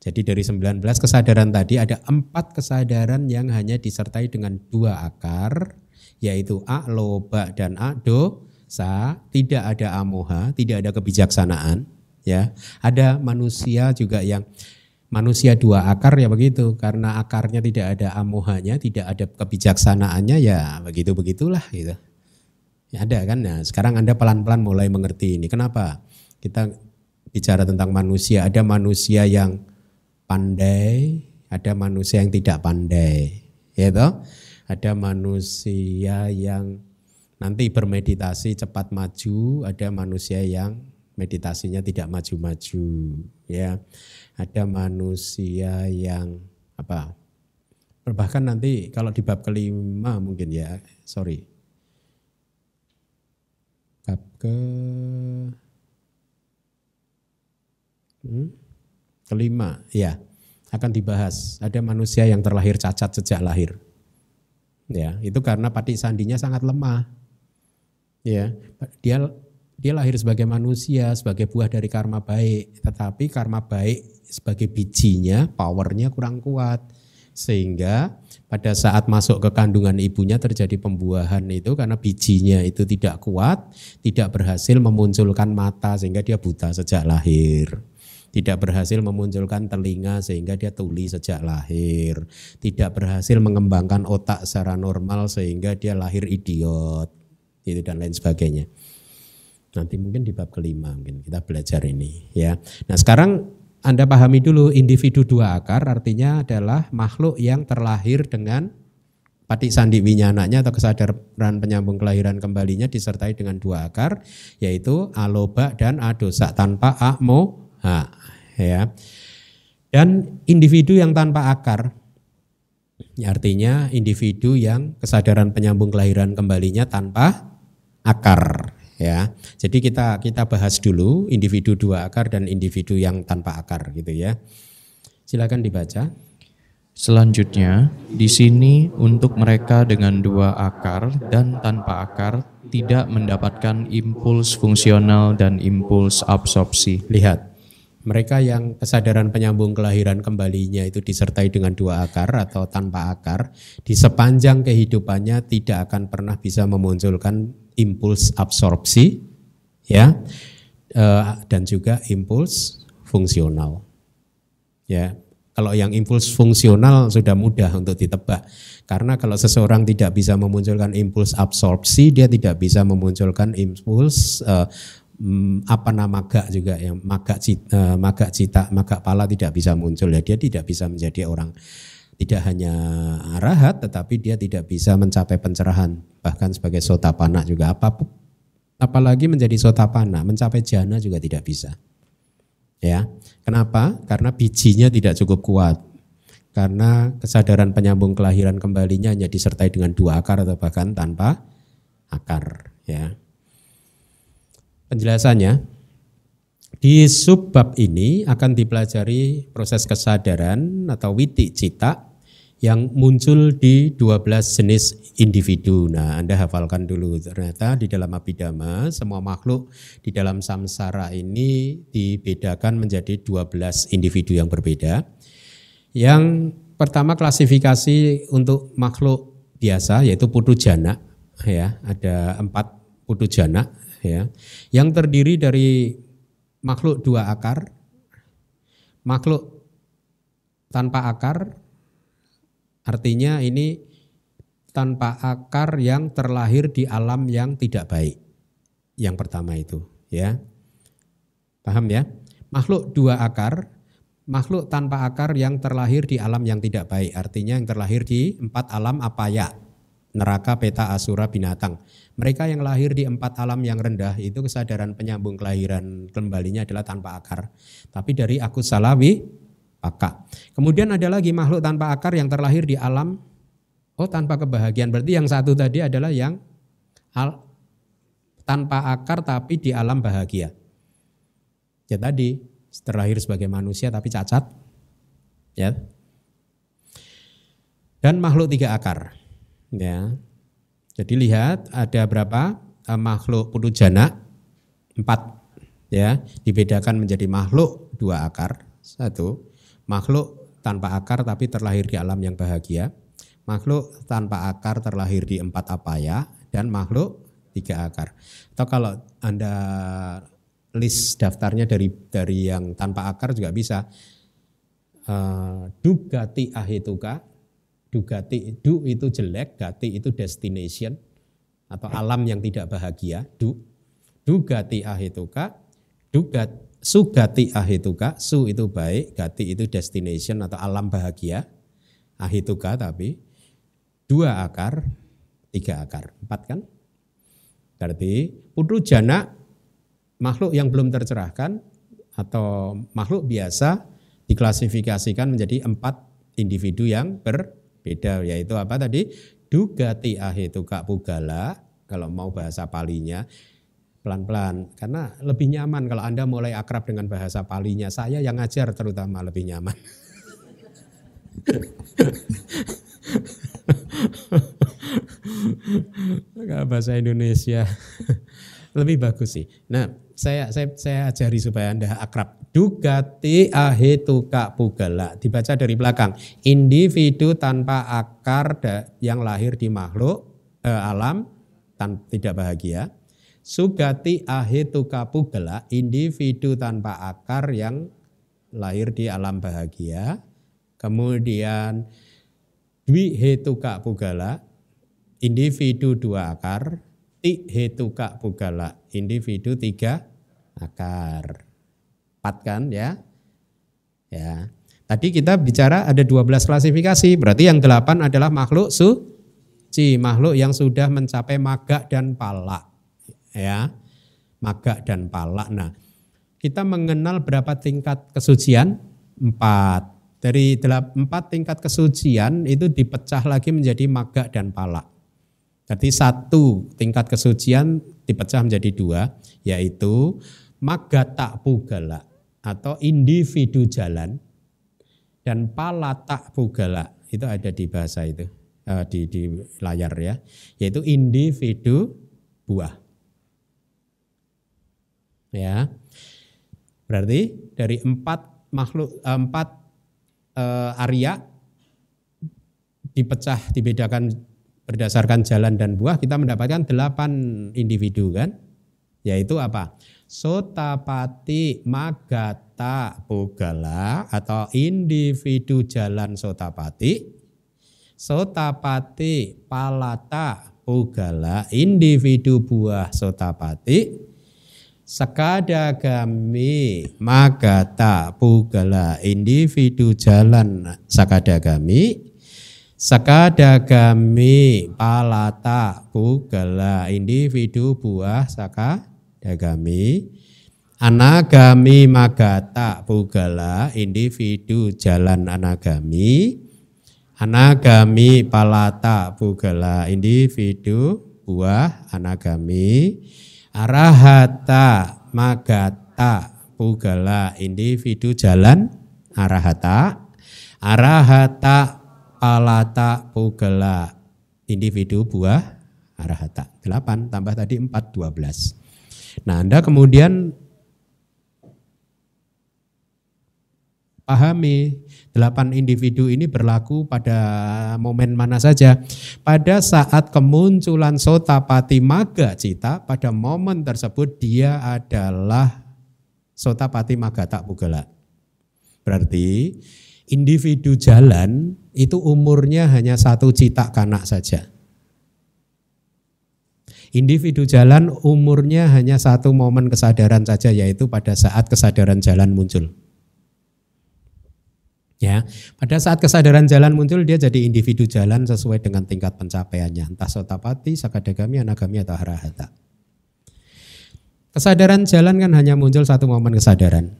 Jadi dari 19 kesadaran tadi ada empat kesadaran yang hanya disertai dengan dua akar yaitu a loba dan a dosa, tidak ada amoha, tidak ada kebijaksanaan, ya. Ada manusia juga yang manusia dua akar ya begitu karena akarnya tidak ada amohanya, tidak ada kebijaksanaannya ya begitu begitulah gitu. Ya ada kan? Nah, sekarang Anda pelan-pelan mulai mengerti ini. Kenapa? Kita bicara tentang manusia, ada manusia yang pandai, ada manusia yang tidak pandai. Ya toh? Ada manusia yang nanti bermeditasi cepat maju, ada manusia yang meditasinya tidak maju-maju, ya. Ada manusia yang apa? Bahkan nanti kalau di bab kelima mungkin ya, sorry. Bab ke Hmm? Kelima, ya akan dibahas. Ada manusia yang terlahir cacat sejak lahir. Ya, itu karena pati sandinya sangat lemah. Ya, dia dia lahir sebagai manusia, sebagai buah dari karma baik, tetapi karma baik sebagai bijinya, powernya kurang kuat. Sehingga pada saat masuk ke kandungan ibunya terjadi pembuahan itu karena bijinya itu tidak kuat, tidak berhasil memunculkan mata sehingga dia buta sejak lahir tidak berhasil memunculkan telinga sehingga dia tuli sejak lahir, tidak berhasil mengembangkan otak secara normal sehingga dia lahir idiot, itu dan lain sebagainya. Nanti mungkin di bab kelima mungkin kita belajar ini ya. Nah sekarang anda pahami dulu individu dua akar artinya adalah makhluk yang terlahir dengan pati sandi winyananya atau kesadaran penyambung kelahiran kembalinya disertai dengan dua akar yaitu aloba dan adosa tanpa akmo ha ya. Dan individu yang tanpa akar artinya individu yang kesadaran penyambung kelahiran kembalinya tanpa akar ya. Jadi kita kita bahas dulu individu dua akar dan individu yang tanpa akar gitu ya. Silakan dibaca. Selanjutnya, di sini untuk mereka dengan dua akar dan tanpa akar tidak mendapatkan impuls fungsional dan impuls absorpsi. Lihat, mereka yang kesadaran penyambung kelahiran kembalinya itu disertai dengan dua akar atau tanpa akar, di sepanjang kehidupannya tidak akan pernah bisa memunculkan impuls absorpsi, ya, eh, dan juga impuls fungsional. Ya, kalau yang impuls fungsional sudah mudah untuk ditebak. Karena kalau seseorang tidak bisa memunculkan impuls absorpsi, dia tidak bisa memunculkan impuls uh, apa nama gak juga yang maga cita, uh, maga cita, maga pala tidak bisa muncul. Ya dia tidak bisa menjadi orang tidak hanya arahat tetapi dia tidak bisa mencapai pencerahan bahkan sebagai sotapana juga. Apa pun apalagi menjadi sotapana mencapai jana juga tidak bisa. Ya kenapa? Karena bijinya tidak cukup kuat. Karena kesadaran penyambung kelahiran kembalinya hanya disertai dengan dua akar atau bahkan tanpa akar ya penjelasannya. Di subbab ini akan dipelajari proses kesadaran atau witi cita yang muncul di 12 jenis individu. Nah, Anda hafalkan dulu. Ternyata di dalam abidama semua makhluk di dalam samsara ini dibedakan menjadi 12 individu yang berbeda. Yang pertama klasifikasi untuk makhluk biasa yaitu putu jana ya ada empat putu jana ya yang terdiri dari makhluk dua akar makhluk tanpa akar artinya ini tanpa akar yang terlahir di alam yang tidak baik yang pertama itu ya paham ya makhluk dua akar makhluk tanpa akar yang terlahir di alam yang tidak baik. Artinya yang terlahir di empat alam apa ya? Neraka, peta, asura, binatang. Mereka yang lahir di empat alam yang rendah itu kesadaran penyambung kelahiran kembalinya adalah tanpa akar. Tapi dari aku salawi paka. Kemudian ada lagi makhluk tanpa akar yang terlahir di alam oh tanpa kebahagiaan. Berarti yang satu tadi adalah yang al, tanpa akar tapi di alam bahagia. Ya tadi terlahir sebagai manusia tapi cacat. Ya. Dan makhluk tiga akar. Ya. Jadi lihat ada berapa uh, makhluk jana? Empat. Ya dibedakan menjadi makhluk dua akar. Satu makhluk tanpa akar tapi terlahir di alam yang bahagia. Makhluk tanpa akar terlahir di empat apaya dan makhluk tiga akar. Atau kalau anda list daftarnya dari dari yang tanpa akar juga bisa. Uh, dugati ahituka, dugati du itu jelek, gati itu destination atau alam yang tidak bahagia. Du, dugati ahituka, dugat sugati ahituka, su itu baik, gati itu destination atau alam bahagia. Ahituka tapi dua akar, tiga akar, empat kan? Berarti putu jana makhluk yang belum tercerahkan atau makhluk biasa diklasifikasikan menjadi empat individu yang berbeda yaitu apa tadi? Dugati kak pugala kalau mau bahasa palinya pelan-pelan. Karena lebih nyaman kalau Anda mulai akrab dengan bahasa palinya. Saya yang ngajar terutama lebih nyaman. Bahasa Indonesia lebih bagus sih. Nah, saya saya saya ajari supaya Anda akrab. Dugati ahetuka pugala dibaca dari belakang. Individu tanpa akar yang lahir di makhluk eh, alam tan, tidak bahagia. Sugati ahetuka pugala individu tanpa akar yang lahir di alam bahagia. Kemudian dwi hetuka pugala individu dua akar. Ti hetuka pugala individu tiga akar. Empat kan ya? Ya. Tadi kita bicara ada 12 klasifikasi, berarti yang delapan adalah makhluk suci, makhluk yang sudah mencapai maga dan pala. Ya. Maga dan pala. Nah, kita mengenal berapa tingkat kesucian? Empat. Dari empat tingkat kesucian itu dipecah lagi menjadi maga dan pala. Jadi satu tingkat kesucian dipecah menjadi dua, yaitu magata pugala atau individu jalan dan palata pugala itu ada di bahasa itu uh, di di layar ya yaitu individu buah. Ya. Berarti dari empat makhluk uh, empat uh, area dipecah dibedakan berdasarkan jalan dan buah kita mendapatkan delapan individu kan? Yaitu apa Sotapati Magata Pugala atau individu jalan Sotapati. Sotapati Palata Pugala individu buah Sotapati. Sakadagami Magata Pugala individu jalan Sakadagami. Sakadagami Palata Pugala individu buah Sakadagami dagami anagami magata pugala individu jalan anagami. Anagami palata pugala individu buah anagami. Arahata magata pugala individu jalan arahata. Arahata palata pugala individu buah arahata. 8 tambah tadi 4 12 Nah, Anda kemudian pahami delapan individu ini berlaku pada momen mana saja. Pada saat kemunculan sotapati maga cita, pada momen tersebut dia adalah sotapati maga tak pugala. Berarti individu jalan itu umurnya hanya satu cita kanak saja. Individu jalan umurnya hanya satu momen kesadaran saja yaitu pada saat kesadaran jalan muncul. Ya, pada saat kesadaran jalan muncul dia jadi individu jalan sesuai dengan tingkat pencapaiannya, entah sotapati, sakadagami, anagami atau harahata. Kesadaran jalan kan hanya muncul satu momen kesadaran.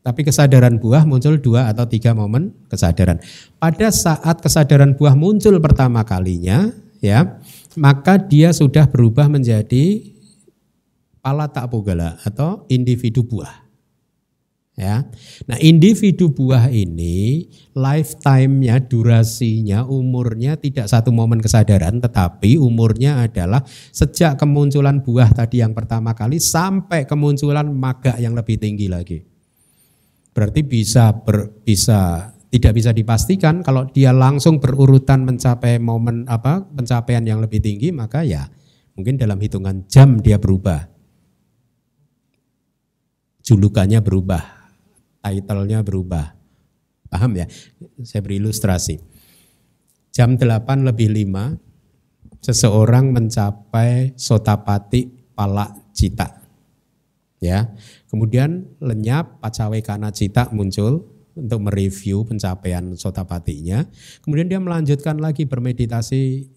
Tapi kesadaran buah muncul dua atau tiga momen kesadaran. Pada saat kesadaran buah muncul pertama kalinya, ya, maka dia sudah berubah menjadi pala tak pugala atau individu buah. Ya. Nah, individu buah ini lifetime-nya, durasinya, umurnya tidak satu momen kesadaran, tetapi umurnya adalah sejak kemunculan buah tadi yang pertama kali sampai kemunculan maga yang lebih tinggi lagi. Berarti bisa ber, bisa tidak bisa dipastikan. Kalau dia langsung berurutan mencapai momen apa pencapaian yang lebih tinggi maka ya mungkin dalam hitungan jam dia berubah. Julukannya berubah titlenya berubah. Paham ya? Saya beri ilustrasi. Jam 8 lebih 5 seseorang mencapai sotapati palak cita ya kemudian lenyap pacawe kana cita muncul untuk mereview pencapaian sotapatinya. Kemudian dia melanjutkan lagi bermeditasi,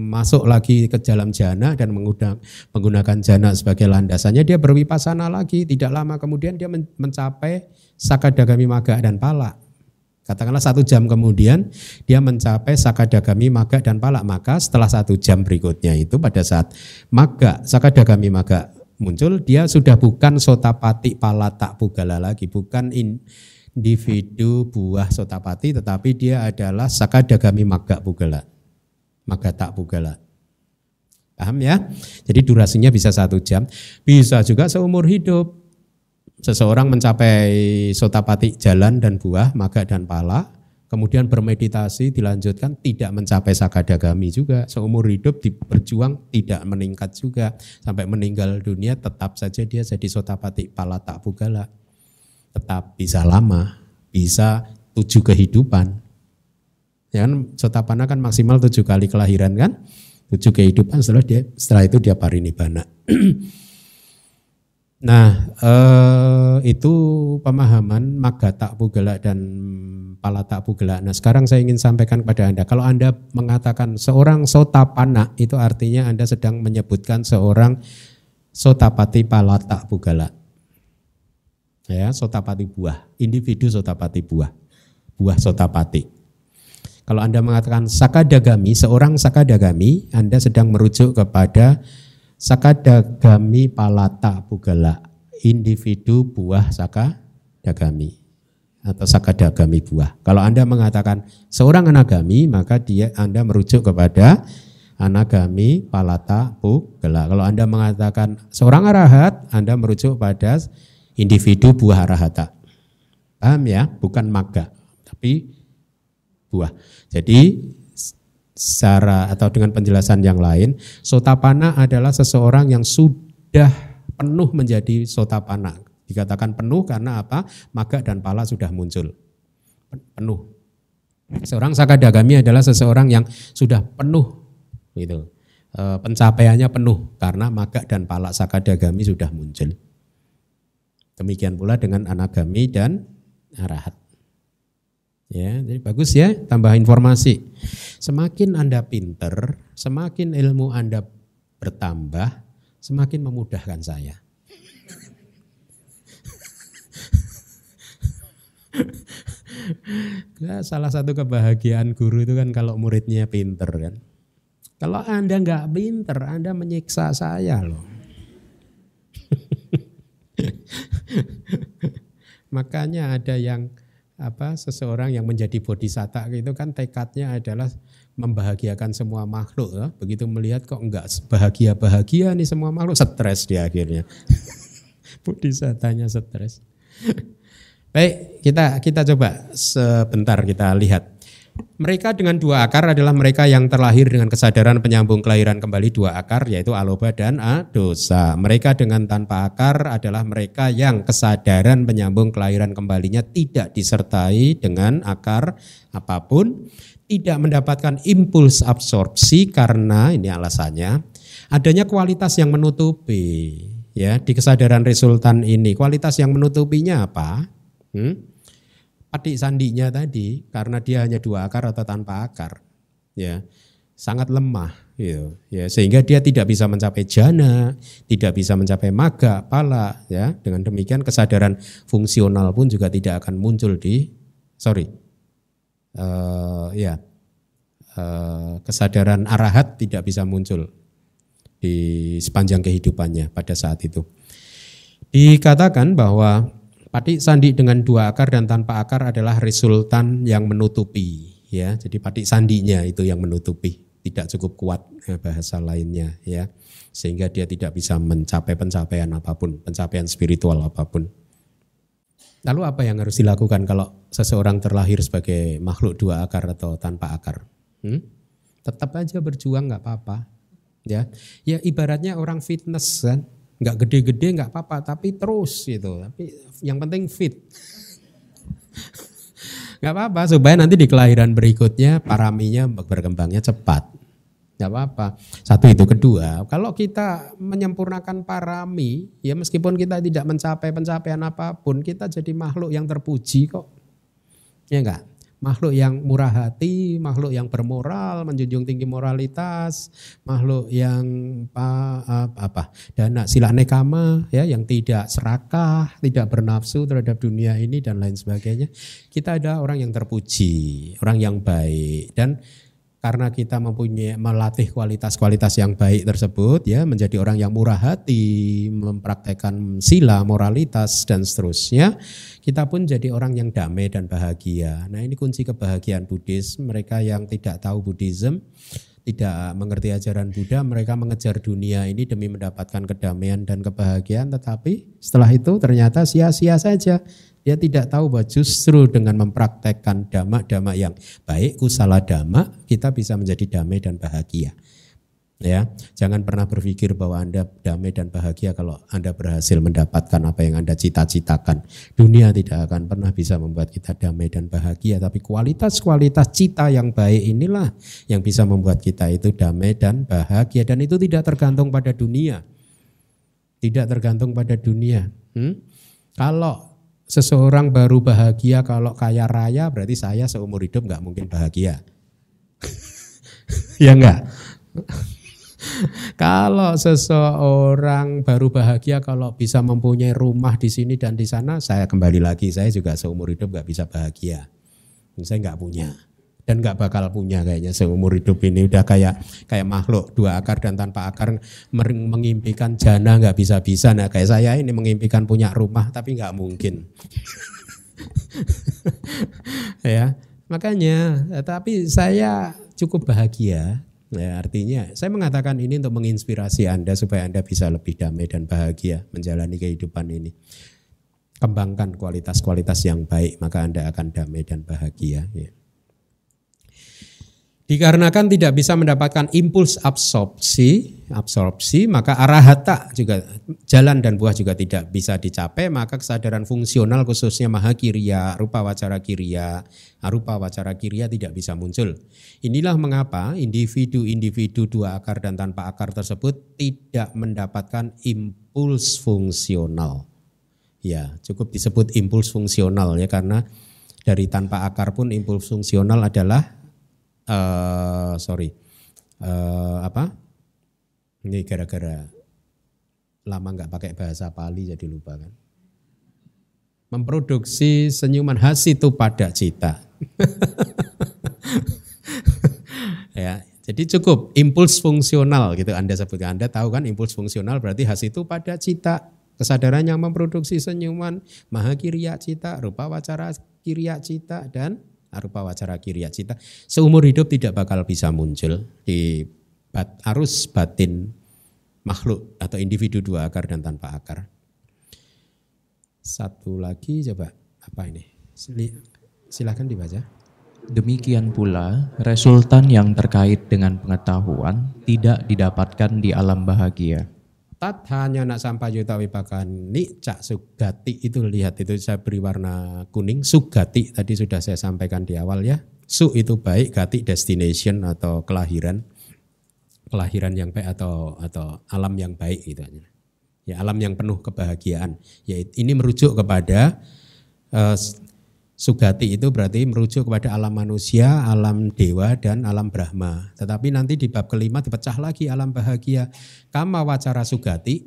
masuk lagi ke dalam jana dan menggunakan jana sebagai landasannya. Dia berwipasana lagi, tidak lama kemudian dia mencapai sakadagami maga dan pala. Katakanlah satu jam kemudian dia mencapai sakadagami maga dan pala. Maka setelah satu jam berikutnya itu pada saat maga, sakadagami maga muncul, dia sudah bukan sotapati pala tak pugala lagi, bukan in, individu buah sotapati tetapi dia adalah sakadagami maga pugala. Maga tak pugala. Paham ya? Jadi durasinya bisa satu jam. Bisa juga seumur hidup. Seseorang mencapai sotapati jalan dan buah, maga dan pala. Kemudian bermeditasi dilanjutkan tidak mencapai sakadagami juga. Seumur hidup berjuang tidak meningkat juga. Sampai meninggal dunia tetap saja dia jadi sotapati pala tak pugala tetap bisa lama, bisa tujuh kehidupan. Ya kan sotapana kan maksimal tujuh kali kelahiran kan, tujuh kehidupan setelah dia setelah itu dia parinibbana. nah eh, itu pemahaman maga tak pugala dan pala tak pugala. Nah sekarang saya ingin sampaikan kepada anda, kalau anda mengatakan seorang sotapana itu artinya anda sedang menyebutkan seorang sotapati pala tak pugala ya sotapati buah, individu sotapati buah, buah sotapati. Kalau Anda mengatakan sakadagami, seorang sakadagami, Anda sedang merujuk kepada sakadagami palata pugala, individu buah sakadagami atau sakadagami buah. Kalau Anda mengatakan seorang anagami, maka dia Anda merujuk kepada anagami palata pugala. Kalau Anda mengatakan seorang arahat, Anda merujuk pada individu buah arahata. Paham ya? Bukan maga, tapi buah. Jadi secara atau dengan penjelasan yang lain, sotapana adalah seseorang yang sudah penuh menjadi sotapana. Dikatakan penuh karena apa? Maga dan pala sudah muncul. Penuh. Seorang sakadagami adalah seseorang yang sudah penuh gitu. E, pencapaiannya penuh karena maga dan pala sakadagami sudah muncul. Demikian pula dengan anagami dan arahat. Ya, jadi bagus ya, tambah informasi. Semakin Anda pinter, semakin ilmu Anda bertambah, semakin memudahkan saya. nah, salah satu kebahagiaan guru itu kan kalau muridnya pinter kan. Kalau Anda nggak pinter, Anda menyiksa saya loh. Makanya ada yang apa seseorang yang menjadi bodhisatta itu kan tekadnya adalah membahagiakan semua makhluk ya. begitu melihat kok enggak bahagia bahagia nih semua makhluk stres di akhirnya bodhisattanya stres Baik, kita kita coba sebentar kita lihat. Mereka dengan dua akar adalah mereka yang terlahir dengan kesadaran penyambung kelahiran kembali dua akar yaitu aloba dan dosa. Mereka dengan tanpa akar adalah mereka yang kesadaran penyambung kelahiran kembalinya tidak disertai dengan akar apa pun, tidak mendapatkan impuls absorpsi karena ini alasannya adanya kualitas yang menutupi ya di kesadaran resultan ini. Kualitas yang menutupinya apa? Hmm? Patik sandinya tadi karena dia hanya dua akar atau tanpa akar ya. Sangat lemah gitu ya. Sehingga dia tidak bisa mencapai jana tidak bisa mencapai maga pala ya. Dengan demikian kesadaran fungsional pun juga tidak akan muncul di sorry uh, ya uh, kesadaran arahat tidak bisa muncul di sepanjang kehidupannya pada saat itu. Dikatakan bahwa Patik sandi dengan dua akar dan tanpa akar adalah resultan yang menutupi ya. Jadi patik sandinya itu yang menutupi, tidak cukup kuat ya, bahasa lainnya ya. Sehingga dia tidak bisa mencapai pencapaian apa pun, pencapaian spiritual apa pun. Lalu apa yang harus dilakukan kalau seseorang terlahir sebagai makhluk dua akar atau tanpa akar? Hmm? Tetap aja berjuang nggak apa-apa. Ya, ya ibaratnya orang fitness kan, nggak gede-gede nggak apa-apa tapi terus gitu tapi yang penting fit. Nggak apa-apa supaya nanti di kelahiran berikutnya paraminya berkembangnya cepat. Nggak apa-apa. Satu itu. Kedua kalau kita menyempurnakan parami ya meskipun kita tidak mencapai pencapaian apa pun kita jadi makhluk yang terpuji kok. Ya enggak makhluk yang murah hati, makhluk yang bermoral, menjunjung tinggi moralitas, makhluk yang apa, apa dana sila nekama ya yang tidak serakah, tidak bernafsu terhadap dunia ini dan lain sebagainya. Kita ada orang yang terpuji, orang yang baik dan karena kita mempunyai melatih kualitas-kualitas yang baik tersebut ya menjadi orang yang murah hati, mempraktekkan sila, moralitas dan seterusnya, kita pun jadi orang yang damai dan bahagia. Nah, ini kunci kebahagiaan Buddhis. Mereka yang tidak tahu Buddhism, tidak mengerti ajaran Buddha, mereka mengejar dunia ini demi mendapatkan kedamaian dan kebahagiaan, tetapi setelah itu ternyata sia-sia saja dia tidak tahu bahwa justru dengan mempraktekkan dhamma-dhamma yang baik, kusala dhamma, kita bisa menjadi damai dan bahagia. Ya, jangan pernah berpikir bahwa Anda damai dan bahagia kalau Anda berhasil mendapatkan apa yang Anda cita-citakan. Dunia tidak akan pernah bisa membuat kita damai dan bahagia, tapi kualitas-kualitas cita yang baik inilah yang bisa membuat kita itu damai dan bahagia dan itu tidak tergantung pada dunia. Tidak tergantung pada dunia. Hmm? Kalau seseorang baru bahagia kalau kaya raya berarti saya seumur hidup nggak mungkin bahagia. ya enggak? kalau seseorang baru bahagia kalau bisa mempunyai rumah di sini dan di sana, saya kembali lagi, saya juga seumur hidup nggak bisa bahagia. Saya nggak punya. Dan nggak bakal punya kayaknya seumur hidup ini. Udah kayak kayak makhluk dua akar dan tanpa akar mengimpikan jana nggak bisa bisa nah kayak saya ini mengimpikan punya rumah tapi nggak mungkin. Ya makanya tapi saya cukup bahagia ya artinya saya mengatakan ini untuk menginspirasi anda supaya anda bisa lebih damai dan bahagia menjalani kehidupan ini kembangkan kualitas-kualitas yang baik maka anda akan damai dan bahagia ya. Dikarenakan tidak bisa mendapatkan impuls absorpsi, absorpsi, maka arahata juga jalan dan buah juga tidak bisa dicapai, maka kesadaran fungsional khususnya mahakiriya, rupa wacara kiriya, arupa wacara kiriya tidak bisa muncul. Inilah mengapa individu-individu dua akar dan tanpa akar tersebut tidak mendapatkan impuls fungsional. Ya, cukup disebut impuls fungsional ya karena dari tanpa akar pun impuls fungsional adalah uh, sorry. Uh, apa? Ini gara-gara lama nggak pakai bahasa Pali jadi lupa kan? Memproduksi senyuman khas itu pada cita. Ya jadi cukup impuls fungsional gitu. Anda sebutkan Anda tahu kan impuls fungsional berarti khas itu pada cita. Kesadaran yang memproduksi senyuman maha kiriya cita rupa wacara kiriya cita dan arupa wacara kiriya cita seumur hidup tidak bakal bisa muncul di bat, arus batin makhluk atau individu dua akar dan tanpa akar. Satu lagi coba apa ini? Silakan dibaca. Demikian pula, resultan yang terkait dengan pengetahuan tidak didapatkan di alam bahagia. Tat hanya nak sampai juta wipakan ni cak sugati. Itu lihat itu saya beri warna kuning. Sugati tadi sudah saya sampaikan di awal ya. Su itu baik gati destination atau kelahiran. Kelahiran yang baik atau atau alam yang baik gitu aja. Ya alam yang penuh kebahagiaan. Ya ini merujuk kepada eh, Sugati itu berarti merujuk kepada alam manusia, alam dewa, dan alam Brahma. Tetapi nanti di bab kelima dipecah lagi alam bahagia. Kama wacara sugati,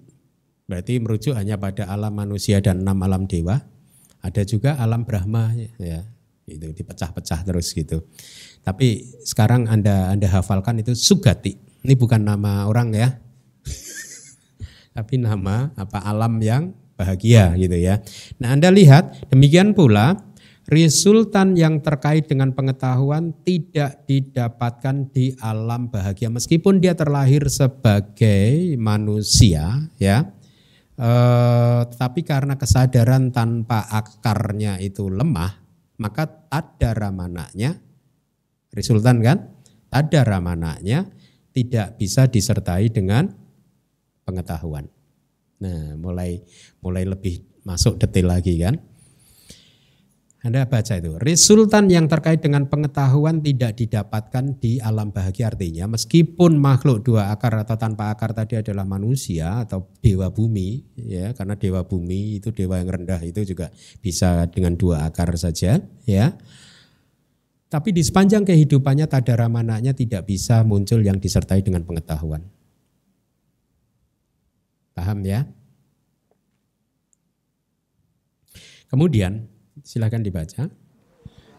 berarti merujuk hanya pada alam manusia dan enam alam dewa. Ada juga alam Brahma, ya itu dipecah-pecah terus gitu. Tapi sekarang anda anda hafalkan itu sugati. Ini bukan nama orang ya, tapi nama apa alam yang bahagia gitu ya. Nah anda lihat demikian pula resultan yang terkait dengan pengetahuan tidak didapatkan di alam bahagia. Meskipun dia terlahir sebagai manusia ya eh, tapi karena kesadaran tanpa akarnya itu lemah maka ada ramananya resultan kan? Ada ramananya tidak bisa disertai dengan pengetahuan. Nah mulai mulai lebih masuk detail lagi kan anda baca itu. Resultan yang terkait dengan pengetahuan tidak didapatkan di alam bahagia artinya meskipun makhluk dua akar atau tanpa akar tadi adalah manusia atau dewa bumi ya karena dewa bumi itu dewa yang rendah itu juga bisa dengan dua akar saja ya. Tapi di sepanjang kehidupannya tadara mananya tidak bisa muncul yang disertai dengan pengetahuan. Paham ya? Kemudian Silakan dibaca.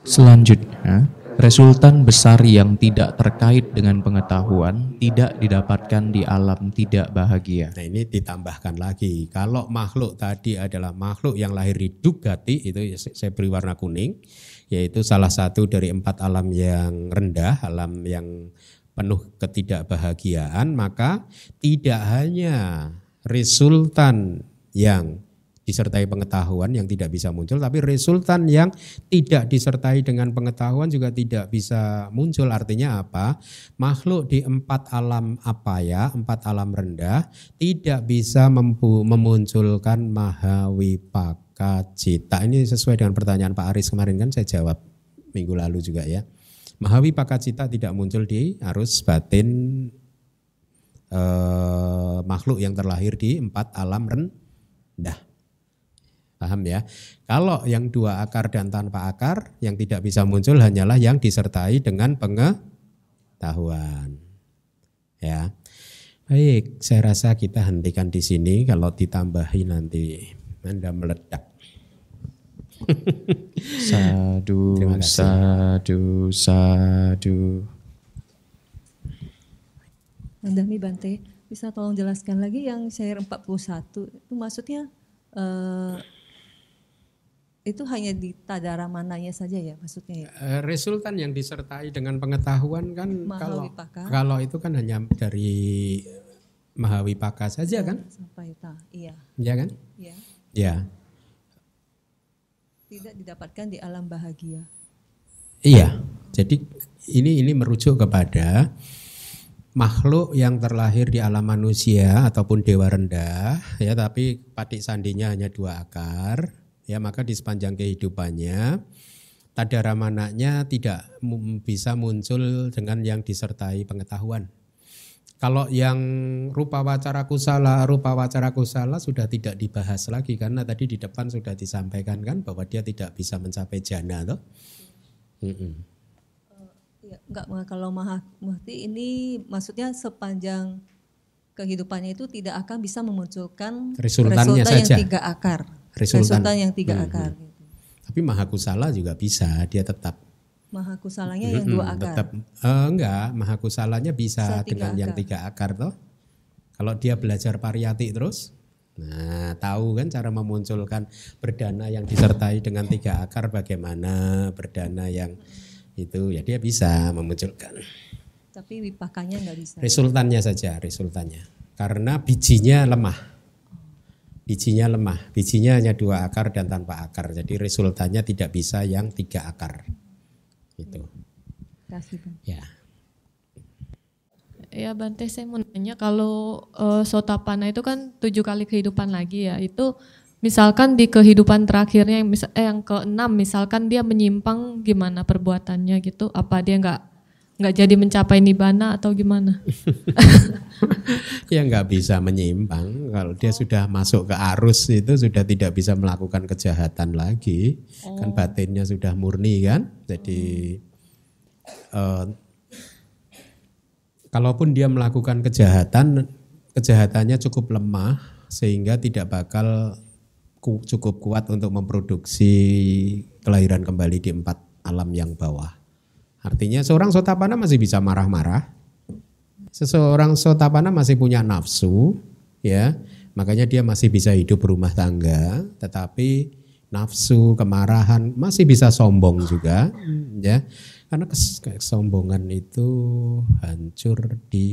Selanjutnya, resultan besar yang tidak terkait dengan pengetahuan tidak didapatkan di alam tidak bahagia. Nah ini ditambahkan lagi, kalau makhluk tadi adalah makhluk yang lahir di Dugati, itu saya beri warna kuning, yaitu salah satu dari empat alam yang rendah, alam yang penuh ketidakbahagiaan, maka tidak hanya resultan yang disertai pengetahuan yang tidak bisa muncul, tapi resultan yang tidak disertai dengan pengetahuan juga tidak bisa muncul. Artinya apa? Makhluk di empat alam apa ya, empat alam rendah tidak bisa mempu, memunculkan mahawipaka cita. Ini sesuai dengan pertanyaan Pak Aris kemarin kan saya jawab minggu lalu juga ya. Mahawipaka cita tidak muncul di arus batin eh, makhluk yang terlahir di empat alam rendah. Paham ya? Kalau yang dua akar dan tanpa akar, yang tidak bisa muncul hanyalah yang disertai dengan pengetahuan. Ya. Baik, saya rasa kita hentikan di sini. Kalau ditambahi nanti Anda meledak. sadu, sadu, sadu. Mandami Bante, bisa tolong jelaskan lagi yang share 41 itu maksudnya eh, itu hanya di tadara mananya saja ya maksudnya ya? Eh, resultan yang disertai dengan pengetahuan kan kalau Mahawipaka. kalau itu kan hanya dari Mahawipaka saja kan? Sampai ta, iya. Ya kan? Ya. Ya. Tidak didapatkan di alam bahagia. Iya. Jadi ini ini merujuk kepada makhluk yang terlahir di alam manusia ataupun dewa rendah ya tapi patik sandinya hanya dua akar ya maka di sepanjang kehidupannya tadara manaknya tidak bisa muncul dengan yang disertai pengetahuan. Kalau yang rupa wacara kusala, rupa wacara kusala sudah tidak dibahas lagi karena tadi di depan sudah disampaikan kan bahwa dia tidak bisa mencapai jana toh. Mm -mm. Ya, enggak kalau maha muhti ini maksudnya sepanjang kehidupannya itu tidak akan bisa memunculkan resultannya resultan saja. yang tiga akar. Resultan, resultan yang tiga Hmm, akar. hmm. Tapi mahakusala juga bisa, dia tetap Maha kusalanya yang dua akar. Tetap eh, enggak, mahakusalanya bisa Bisa dengan yang akar. tiga akar toh. Kalau dia belajar pariyati terus, nah tahu kan cara memunculkan berdana yang disertai dengan tiga akar bagaimana berdana yang itu ya dia bisa memunculkan. Tapi wipakanya nggak bisa. Resultannya saja, resultannya. Karena bijinya lemah. Bijinya lemah. Bijinya hanya dua akar dan tanpa akar. Jadi resultannya tidak bisa yang tiga akar. Itu. Kasih Bang. Ya. Ya Bante saya mau nanya kalau uh, sotapana itu kan tujuh kali kehidupan lagi ya itu misalkan di kehidupan terakhirnya yang misal, eh, yang keenam misalkan dia menyimpang gimana perbuatannya gitu apa dia nggak nggak jadi mencapai nibbana atau gimana? ya nggak bisa menyimpang. Kalau dia sudah masuk ke arus itu sudah tidak bisa melakukan kejahatan lagi. Kan batinnya sudah murni kan? Jadi eh, kalaupun dia melakukan kejahatan kejahatannya cukup lemah sehingga tidak bakal ku- cukup kuat untuk memproduksi kelahiran kembali di empat alam yang bawah artinya seorang sotapana masih bisa marah-marah seseorang sotapana masih punya nafsu, ya, makanya dia masih bisa hidup berumah tangga, tetapi nafsu, kemarahan masih bisa sombong juga, ya, karena kes- kesombongan itu hancur di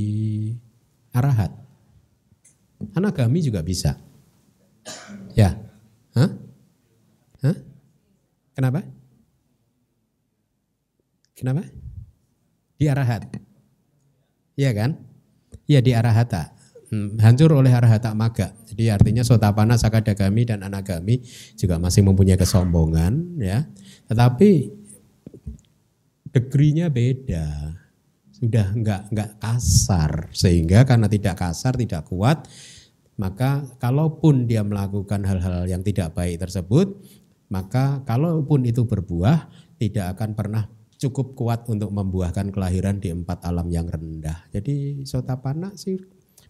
arahat. Anagami juga bisa, ya, hah? Hah? Kenapa? Kenapa? Di arahat. Iya kan? Iya di arahata. Hmm, hancur oleh arahata maga. Jadi artinya sotapana, sakadagami dan anagami juga masih mempunyai kesombongan ya. Tetapi degrinya beda. Sudah enggak enggak kasar sehingga karena tidak kasar, tidak kuat, maka kalaupun dia melakukan hal-hal yang tidak baik tersebut, maka kalaupun itu berbuah tidak akan pernah cukup kuat untuk membuahkan kelahiran di empat alam yang rendah. Jadi sotapana sih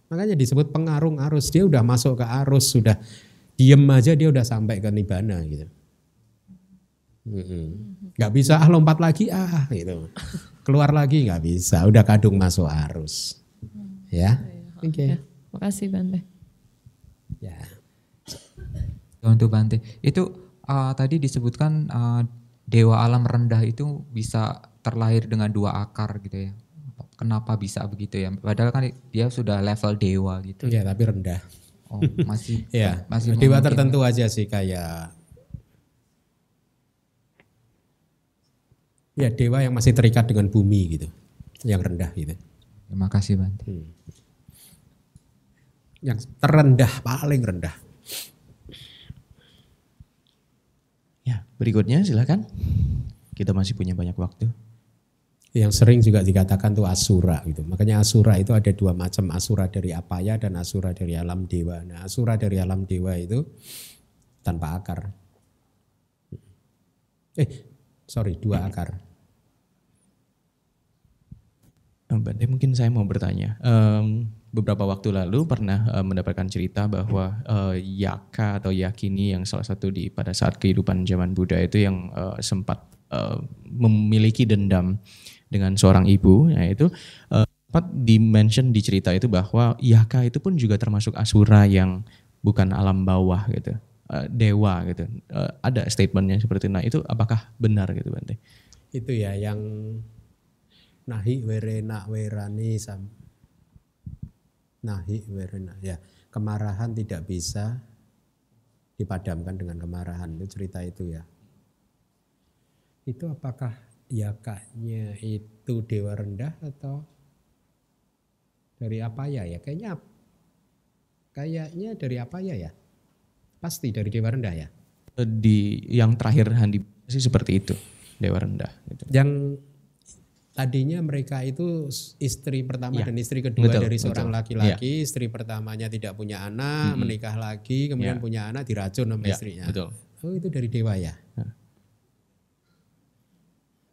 makanya disebut pengarung arus. Dia udah masuk ke arus, sudah diem aja dia udah sampai ke nibana gitu. Mm-mm. Nggak bisa ah lompat lagi ah gitu. Keluar lagi nggak bisa, udah kadung masuk arus. Ya. Oke. Ya, makasih Bante. Ya. Untuk Bante, itu uh, tadi disebutkan uh, dewa alam rendah itu bisa terlahir dengan dua akar gitu ya. Kenapa bisa begitu ya? Padahal kan dia sudah level dewa gitu. Ya, tapi rendah. Oh, masih Ya, masih dewa tertentu aja sih kayak ya dewa yang masih terikat dengan bumi gitu, yang rendah gitu. Terima kasih Bante. Yang terendah paling rendah. Ya, berikutnya silakan. Kita masih punya banyak waktu. Yang sering juga dikatakan tuh asura gitu. Makanya asura itu ada dua macam, asura dari apaya dan asura dari alam dewa. Nah, asura dari alam dewa itu tanpa akar. Eh, sorry, dua akar. Bante mungkin saya mau bertanya. Em, beberapa waktu lalu pernah eh, mendapatkan cerita bahwa eh, Yaka atau Yakini yang salah satu di pada saat kehidupan zaman Buddha itu yang eh, sempat eh, memiliki dendam dengan seorang ibu, nah itu eh, sempat dimention di cerita itu bahwa Yaka itu pun juga termasuk asura yang bukan alam bawah gitu, eh, dewa gitu. Eh, ada statementnya seperti. Nah itu apakah benar gitu Bante? Itu ya yang nahi werena werani sam nahi werena. Ya kemarahan tidak bisa dipadamkan dengan kemarahan. Itu cerita itu ya. Itu apakah yakanya itu dewa rendah atau dari apa ya ya? Kayaknya kayaknya dari apa ya ya? Pasti dari dewa rendah ya? Di yang terakhir Handi sih seperti itu, dewa rendah gitu. yang tadinya mereka itu istri pertama Iya, dan istri kedua betul, dari seorang laki-laki, istri pertamanya tidak punya anak, menikah lagi, kemudian Iya. punya anak diracun sama Iya, istrinya. betul. Oh itu dari dewa ya? Ya.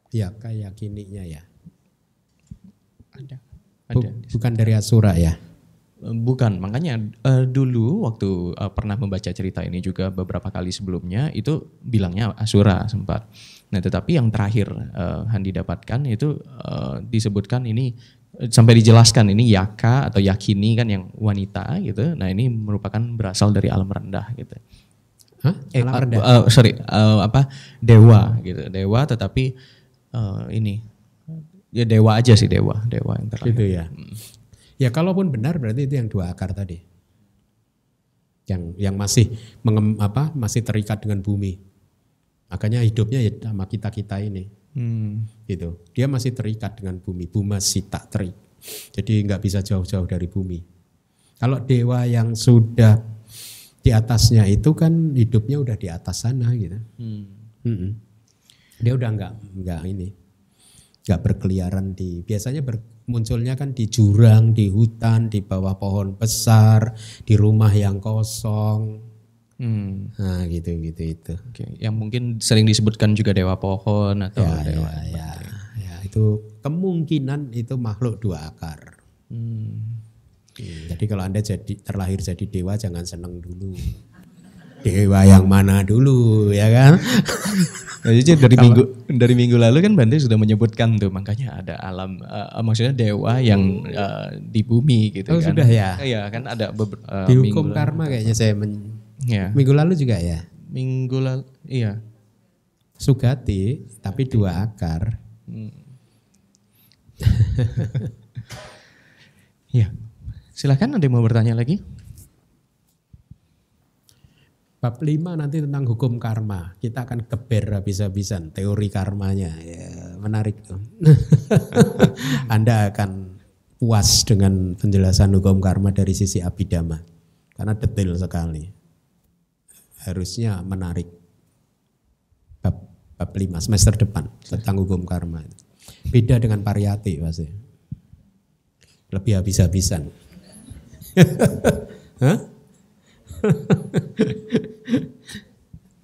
Ya kayak kininya ya. Ada. Ada. bukan dari Asura ya? Bukan, makanya eh, dulu waktu eh, pernah membaca cerita ini juga beberapa kali sebelumnya itu bilangnya Asura sempat. Nah, tetapi yang terakhir eh, Handi dapatkan itu eh, disebutkan ini sampai dijelaskan ini Yaka atau Yakini kan yang wanita gitu. Nah, ini merupakan berasal dari alam rendah gitu. Hah? Eh, Alam rendah? eh, sorry, eh, apa dewa gitu, dewa tetapi eh, ini ya dewa aja sih dewa, dewa yang terakhir. Gitu ya. Ya kalaupun benar berarti itu yang dua akar tadi. yang yang masih mengem, apa masih terikat dengan bumi. Makanya hidupnya ya sama kita kita ini, Hmm. gitu. Dia masih terikat dengan bumi, buma sita teri. Jadi nggak bisa jauh-jauh dari bumi. Kalau dewa yang sudah di atasnya itu kan hidupnya udah di atas sana gitu. Hmm. Mm-mm. Dia udah nggak nggak ini, nggak berkeliaran di. Biasanya ber- munculnya kan di jurang, di hutan, di bawah pohon besar, di rumah yang kosong. Hmm. Nah gitu gitu itu. Oke, yang mungkin sering disebutkan juga dewa pohon atau Ya, dewa. ya, ya, ya, itu kemungkinan itu makhluk dua akar. Hmm. Jadi kalau anda jadi terlahir jadi dewa jangan seneng dulu. Dewa yang mana dulu ya kan? Nah, jadi dari minggu dari minggu lalu kan Bante sudah menyebutkan tuh makanya ada alam eh, maksudnya dewa yang eh, di bumi gitu Oh, kan. sudah ya? Iya kan ada beberapa Dihukum karma kayaknya saya men- Ya. minggu lalu juga ya. Minggu lalu iya. Sugati tapi dua akar. Iya. Silakan ada yang mau bertanya lagi? Bab 5 nanti tentang hukum karma. Kita akan keber habis-habisan teori karmanya. Ya, menarik tuh. Anda akan puas dengan penjelasan hukum karma dari sisi abidama. Karena detail sekali. Harusnya menarik. Bab, bab 5 semester depan tentang hukum karma. Beda dengan pariyati pasti. Lebih habis-habisan. Hah?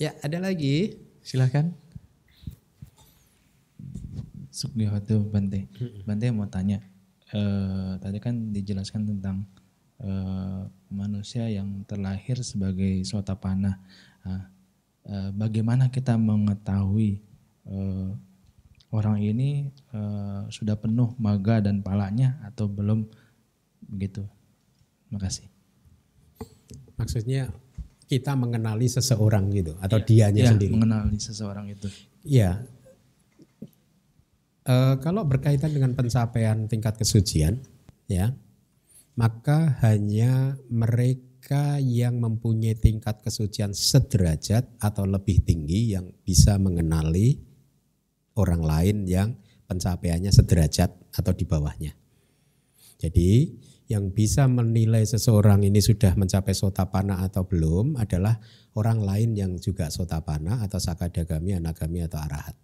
ya, ada lagi. Silakan. Sugiyawatu Bante. Bante mau tanya. eh, tadi kan dijelaskan tentang eh, manusia yang terlahir sebagai sotapana. Nah, eh, bagaimana kita mengetahui eh, orang ini eh, sudah penuh maga dan palanya atau belum begitu? Terima kasih. Maksudnya kita mengenali seseorang gitu atau dianya Ya, sendiri. mengenali seseorang itu. Iya. Eh, kalau berkaitan dengan pencapaian tingkat kesucian, ya, maka hanya mereka yang mempunyai tingkat kesucian sederajat atau lebih tinggi yang bisa mengenali orang lain yang pencapaiannya sederajat atau di bawahnya. Jadi yang bisa menilai seseorang ini sudah mencapai sotapana atau belum adalah orang lain yang juga sotapana atau sakadagami, anagami atau arahat.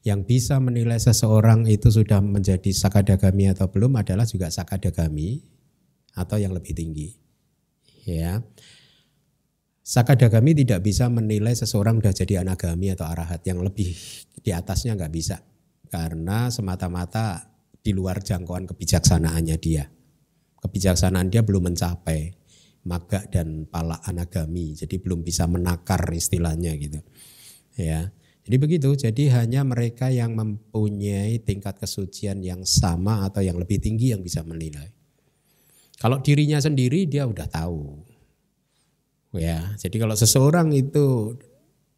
Yang bisa menilai seseorang itu sudah menjadi sakadagami atau belum adalah juga sakadagami atau yang lebih tinggi. Ya. Sakadagami tidak bisa menilai seseorang sudah jadi anagami atau arahat yang lebih di atasnya nggak bisa karena semata-mata di luar jangkauan kebijaksanaannya dia. Kebijaksanaan dia belum mencapai maga dan pala anagami, jadi belum bisa menakar istilahnya gitu. Ya. Jadi begitu, jadi hanya mereka yang mempunyai tingkat kesucian yang sama atau yang lebih tinggi yang bisa menilai. Kalau dirinya sendiri dia udah tahu. Ya, jadi kalau seseorang itu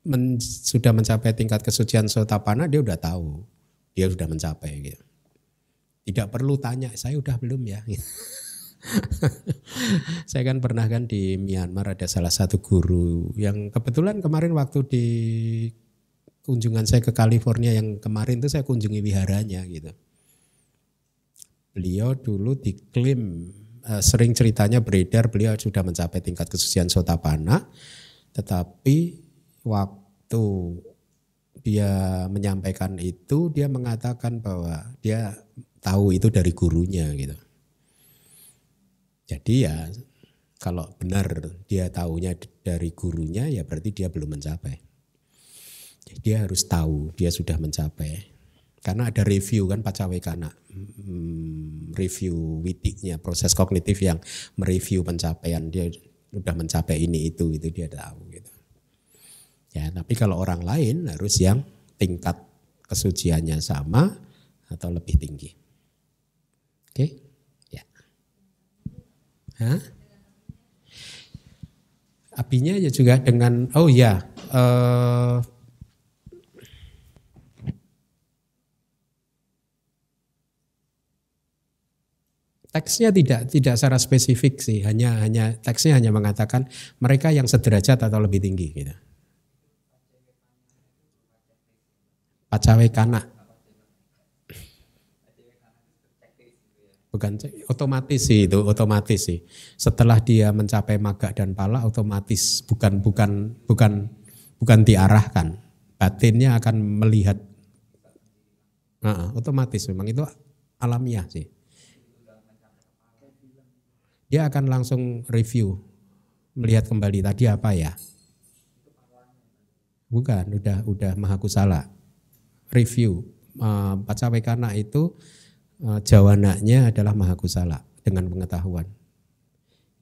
men- sudah mencapai tingkat kesucian sotapana dia udah tahu. Dia sudah mencapai gitu. Tidak perlu tanya, saya udah belum ya. saya kan pernah kan di Myanmar ada salah satu guru yang kebetulan kemarin waktu di kunjungan saya ke California yang kemarin itu saya kunjungi wiharanya gitu. Beliau dulu diklaim eh, sering ceritanya beredar beliau sudah mencapai tingkat kesucian sotapana tetapi waktu dia menyampaikan itu dia mengatakan bahwa dia tahu itu dari gurunya gitu. Jadi ya kalau benar dia tahunya dari gurunya ya berarti dia belum mencapai. Dia harus tahu dia sudah mencapai. Karena ada review kan pacawekana, hmm, review witiknya, proses kognitif yang mereview pencapaian dia sudah mencapai ini itu itu dia tahu gitu. Ya, tapi kalau orang lain harus yang tingkat kesuciannya sama atau lebih tinggi. Oke? Ya. Hah? Apinya ya juga dengan oh ya eh, Teksnya tidak tidak secara spesifik sih, hanya hanya teksnya hanya mengatakan mereka yang sederajat atau lebih tinggi gitu. Pacawe kana. Bukan otomatis sih itu, otomatis sih. Setelah dia mencapai maga dan pala otomatis bukan bukan bukan bukan diarahkan. Batinnya akan melihat Nah, otomatis memang itu alamiah sih. Dia akan langsung review, melihat kembali tadi apa ya. Bukan, udah udah maha kusala. Review. Uh, Pacawekana itu jawananya adalah maha kusala dengan pengetahuan.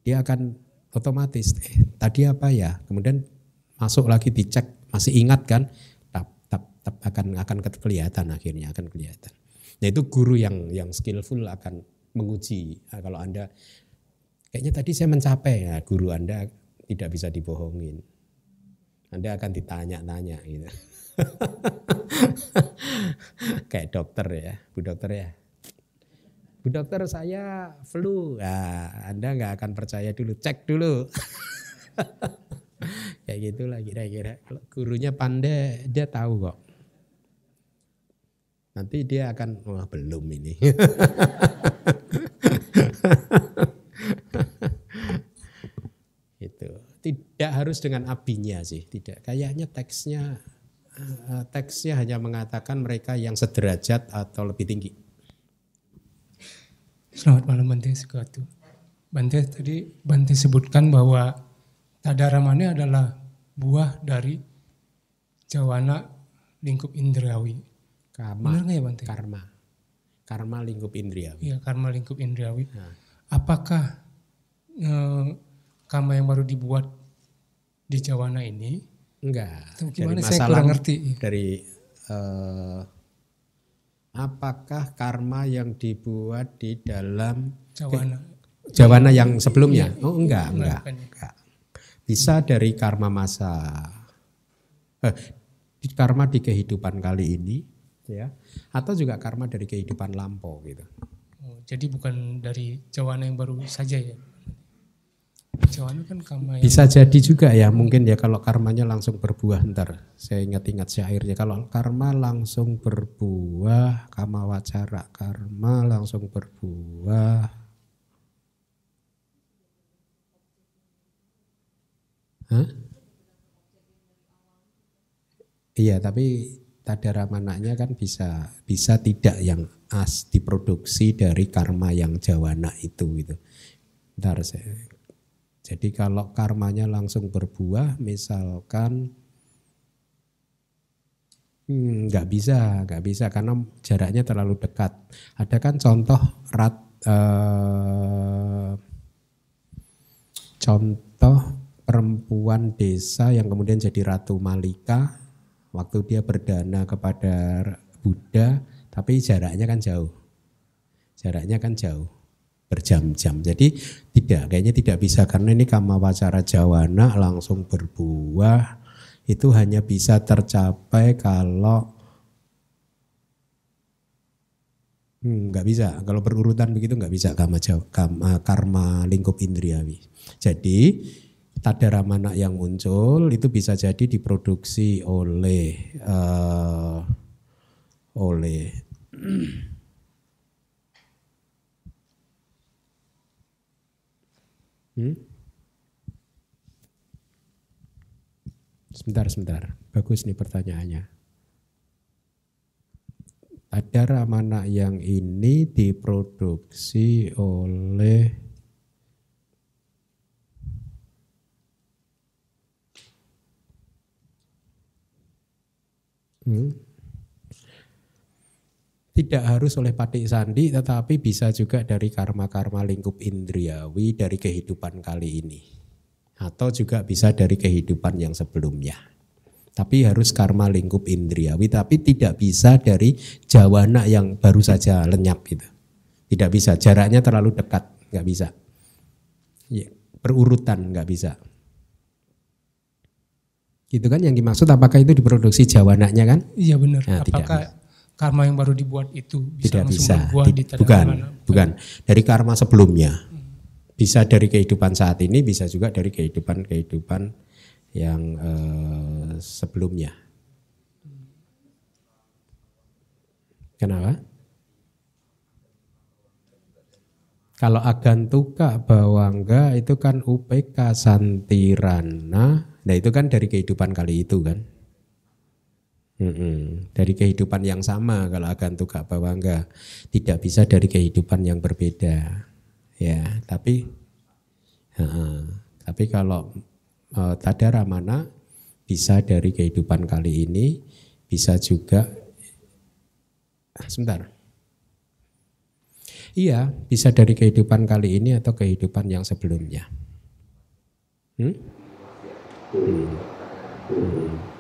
Dia akan otomatis, eh, tadi apa ya? Kemudian masuk lagi dicek, masih ingat kan? Tap, tap, tap akan akan kelihatan akhirnya akan kelihatan. Nah itu guru yang yang skillful akan menguji. Nah, kalau anda kayaknya tadi saya mencapai ya guru anda tidak bisa dibohongin. Anda akan ditanya-tanya gitu. Kayak dokter ya, bu dokter ya. Bu dokter saya flu, nah, Anda nggak akan percaya dulu, cek dulu. Kayak gitulah kira-kira. Kalau gurunya pandai, dia tahu kok. Nanti dia akan, wah belum ini. itu tidak harus dengan abinya sih, tidak. Kayaknya teksnya eh, teksnya hanya mengatakan mereka yang sederajat atau lebih tinggi. Selamat malam Bante Sekatu. Bante tadi Bante sebutkan bahwa Tadaramane adalah buah dari jawana lingkup indrawi. Karma, Benar nggak ya Bante? karma, karma lingkup indriawi. Iya karma lingkup indrawi. Nah. Apakah eh, karma yang baru dibuat di jawana ini? Enggak. Atau Dari gimana? Saya masalah kurang ngerti. Dari eh, apakah karma yang dibuat di dalam Jawana. jawana yang sebelumnya? Oh enggak, enggak, enggak. Bisa dari karma masa eh, di- karma di kehidupan kali ini, ya, atau juga karma dari kehidupan lampau gitu. Oh, jadi bukan dari jawana yang baru saja ya? Kan karma Bisa jadi juga ya mungkin ya kalau karmanya langsung berbuah ntar. Saya ingat-ingat syairnya kalau karma langsung berbuah, kama wacara karma langsung berbuah. Hah? Iya, tapi tadara manaknya kan bisa bisa tidak yang as diproduksi dari karma yang jawana itu gitu. Ntar saya jadi kalau karmanya langsung berbuah, misalkan hmm, nggak bisa, nggak bisa karena jaraknya terlalu dekat. Ada kan contoh rat, eh, contoh perempuan desa yang kemudian jadi ratu Malika waktu dia berdana kepada Buddha, tapi jaraknya kan jauh, jaraknya kan jauh berjam-jam. Jadi tidak, kayaknya tidak bisa karena ini kama wacara jawana langsung berbuah itu hanya bisa tercapai kalau hmm, nggak bisa. Kalau berurutan begitu nggak bisa kama, kama karma lingkup indriawi. Jadi tadaramana yang muncul itu bisa jadi diproduksi oleh eh, oleh Hmm? Sebentar, sebentar. Bagus nih pertanyaannya. Ada ramana yang ini diproduksi oleh Hmm. Tidak harus oleh patik sandi tetapi bisa juga dari karma-karma lingkup indriawi dari kehidupan kali ini. Atau juga bisa dari kehidupan yang sebelumnya. Tapi harus karma lingkup indriawi tapi tidak bisa dari jawana yang baru saja lenyap itu. Tidak bisa, jaraknya terlalu dekat, nggak bisa. Ya, berurutan nggak bisa. Gitu kan yang dimaksud apakah itu diproduksi jawananya kan? Iya benar. Nah, tidak. Karma yang baru dibuat itu bisa Tidak bisa. Ti- di bukan, mana? bukan. Dari karma sebelumnya. Bisa dari kehidupan saat ini, bisa juga dari kehidupan-kehidupan yang eh, sebelumnya. Kenapa? Kalau agantuka bawangga itu kan UPK santirana, nah itu kan dari kehidupan kali itu kan. Mm-mm. Dari kehidupan yang sama kalau agantuka bawangga tidak bisa dari kehidupan yang berbeda, ya. Tapi, ha-ha. tapi kalau eh, tadara mana bisa dari kehidupan kali ini, bisa juga. Ah, Sebentar. Iya, bisa dari kehidupan kali ini atau kehidupan yang sebelumnya. Hmm? Hmm. Hmm.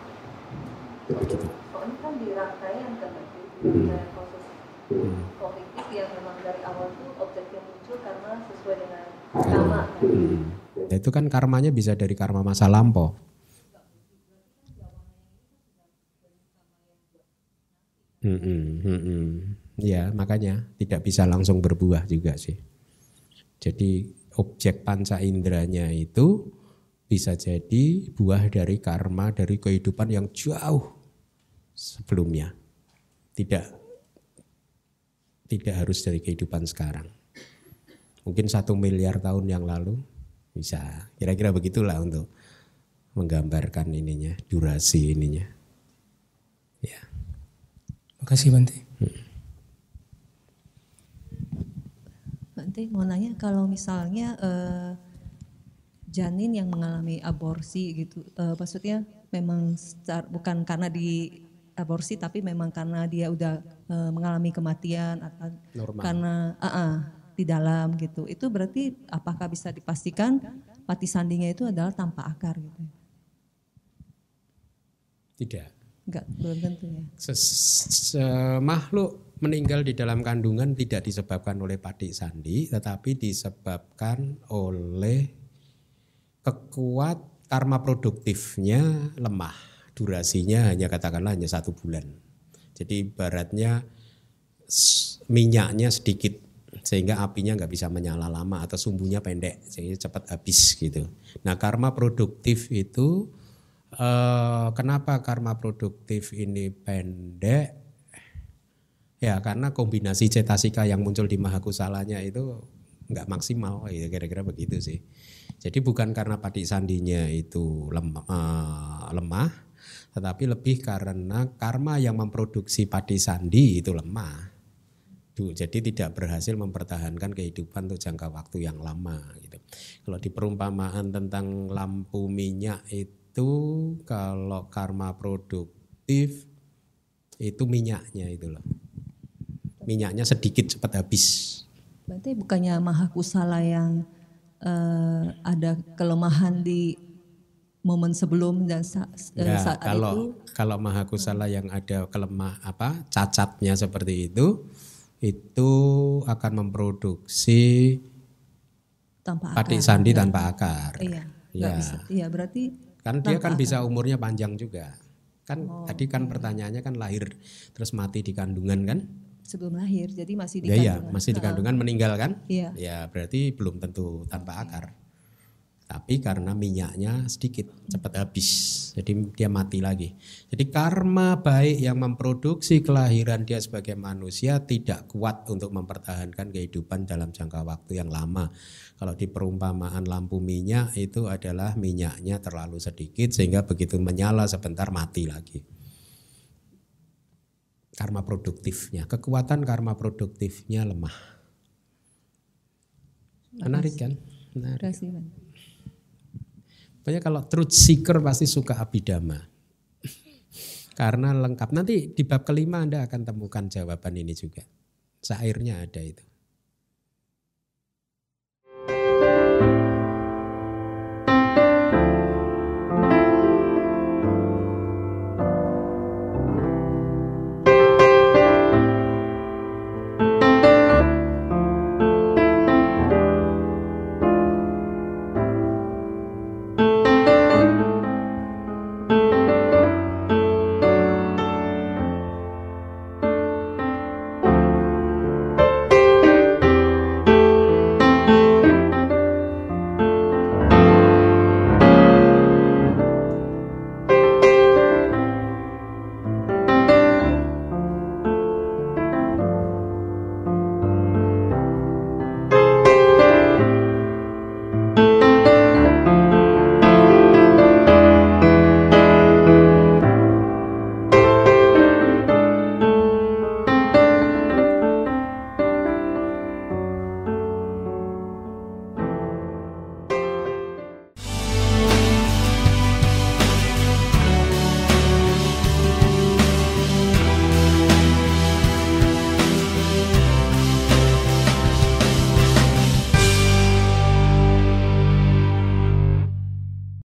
Begitu. Soalnya kan di rangkaian kan Hmm. proses Hmm. yang memang dari awal tuh objeknya muncul karena sesuai dengan Karma. karma. Hmm. Nah, itu kan karmanya bisa dari karma masa lampau. Hmm, hmm, hmm, hmm. Ya makanya tidak bisa langsung berbuah juga sih. Jadi objek panca inderanya itu bisa jadi buah dari karma dari kehidupan yang jauh sebelumnya. Tidak tidak harus dari kehidupan sekarang. Mungkin satu miliar tahun yang lalu bisa. Kira-kira begitulah untuk menggambarkan ininya, durasi ininya. Ya. Makasih Bante. Nanti mau nanya kalau misalnya eh, janin yang mengalami aborsi gitu, eh, maksudnya memang secara, bukan karena di aborsi tapi memang karena dia udah eh, mengalami kematian atau Normal. karena ah, ah, di dalam gitu. Itu berarti apakah bisa dipastikan pati sandinya itu adalah tanpa akar gitu? Tidak. Enggak, belum tentu ya. Ses- se- makhluk meninggal di dalam kandungan tidak disebabkan oleh padik sandi, tetapi disebabkan oleh kekuat karma produktifnya lemah. Durasinya hanya katakanlah hanya satu bulan. Jadi ibaratnya s- minyaknya sedikit sehingga apinya nggak bisa menyala lama atau sumbunya pendek sehingga cepat habis gitu. Nah karma produktif itu eh, kenapa karma produktif ini pendek? Ya karena kombinasi cetasika yang muncul di mahakusalanya itu nggak maksimal, ya kira-kira begitu sih. Jadi bukan karena padik sandinya itu lemah, lemah, tetapi lebih karena karma yang memproduksi padi sandi itu lemah. Jadi tidak berhasil mempertahankan kehidupan untuk jangka waktu yang lama gitu. Kalau di perumpamaan tentang lampu minyak itu kalau karma produktif itu minyaknya itu loh. Minyaknya sedikit cepat habis. Berarti bukannya maha kusala yang eh, ada kelemahan di momen sebelum dan sa- Ya, saat kalau itu kalau mahakusala yang ada kelemah apa cacatnya seperti itu itu akan memproduksi tanpa akar. sandi tanpa akar. Iya, Ya. bisa. Iya, berarti Kan dia kan akar. bisa umurnya panjang juga. Kan Oh, tadi kan pertanyaannya kan lahir terus mati di kandungan kan? sebelum lahir, jadi masih di Ya iya, kandungan. masih di kandungan meninggal kan? Iya. Ya berarti belum tentu tanpa akar. Tapi karena minyaknya sedikit cepat habis, jadi dia mati lagi. Jadi karma baik yang memproduksi kelahiran dia sebagai manusia tidak kuat untuk mempertahankan kehidupan dalam jangka waktu yang lama. Kalau di perumpamaan lampu minyak itu adalah minyaknya terlalu sedikit sehingga begitu menyala sebentar mati lagi. Karma produktifnya, kekuatan karma produktifnya lemah. Menarik kan? Menarik. Terima kasih, Pokoknya kalau truth seeker pasti suka abidama. Karena lengkap. Nanti di bab kelima Anda akan temukan jawaban ini juga. Sairnya ada itu.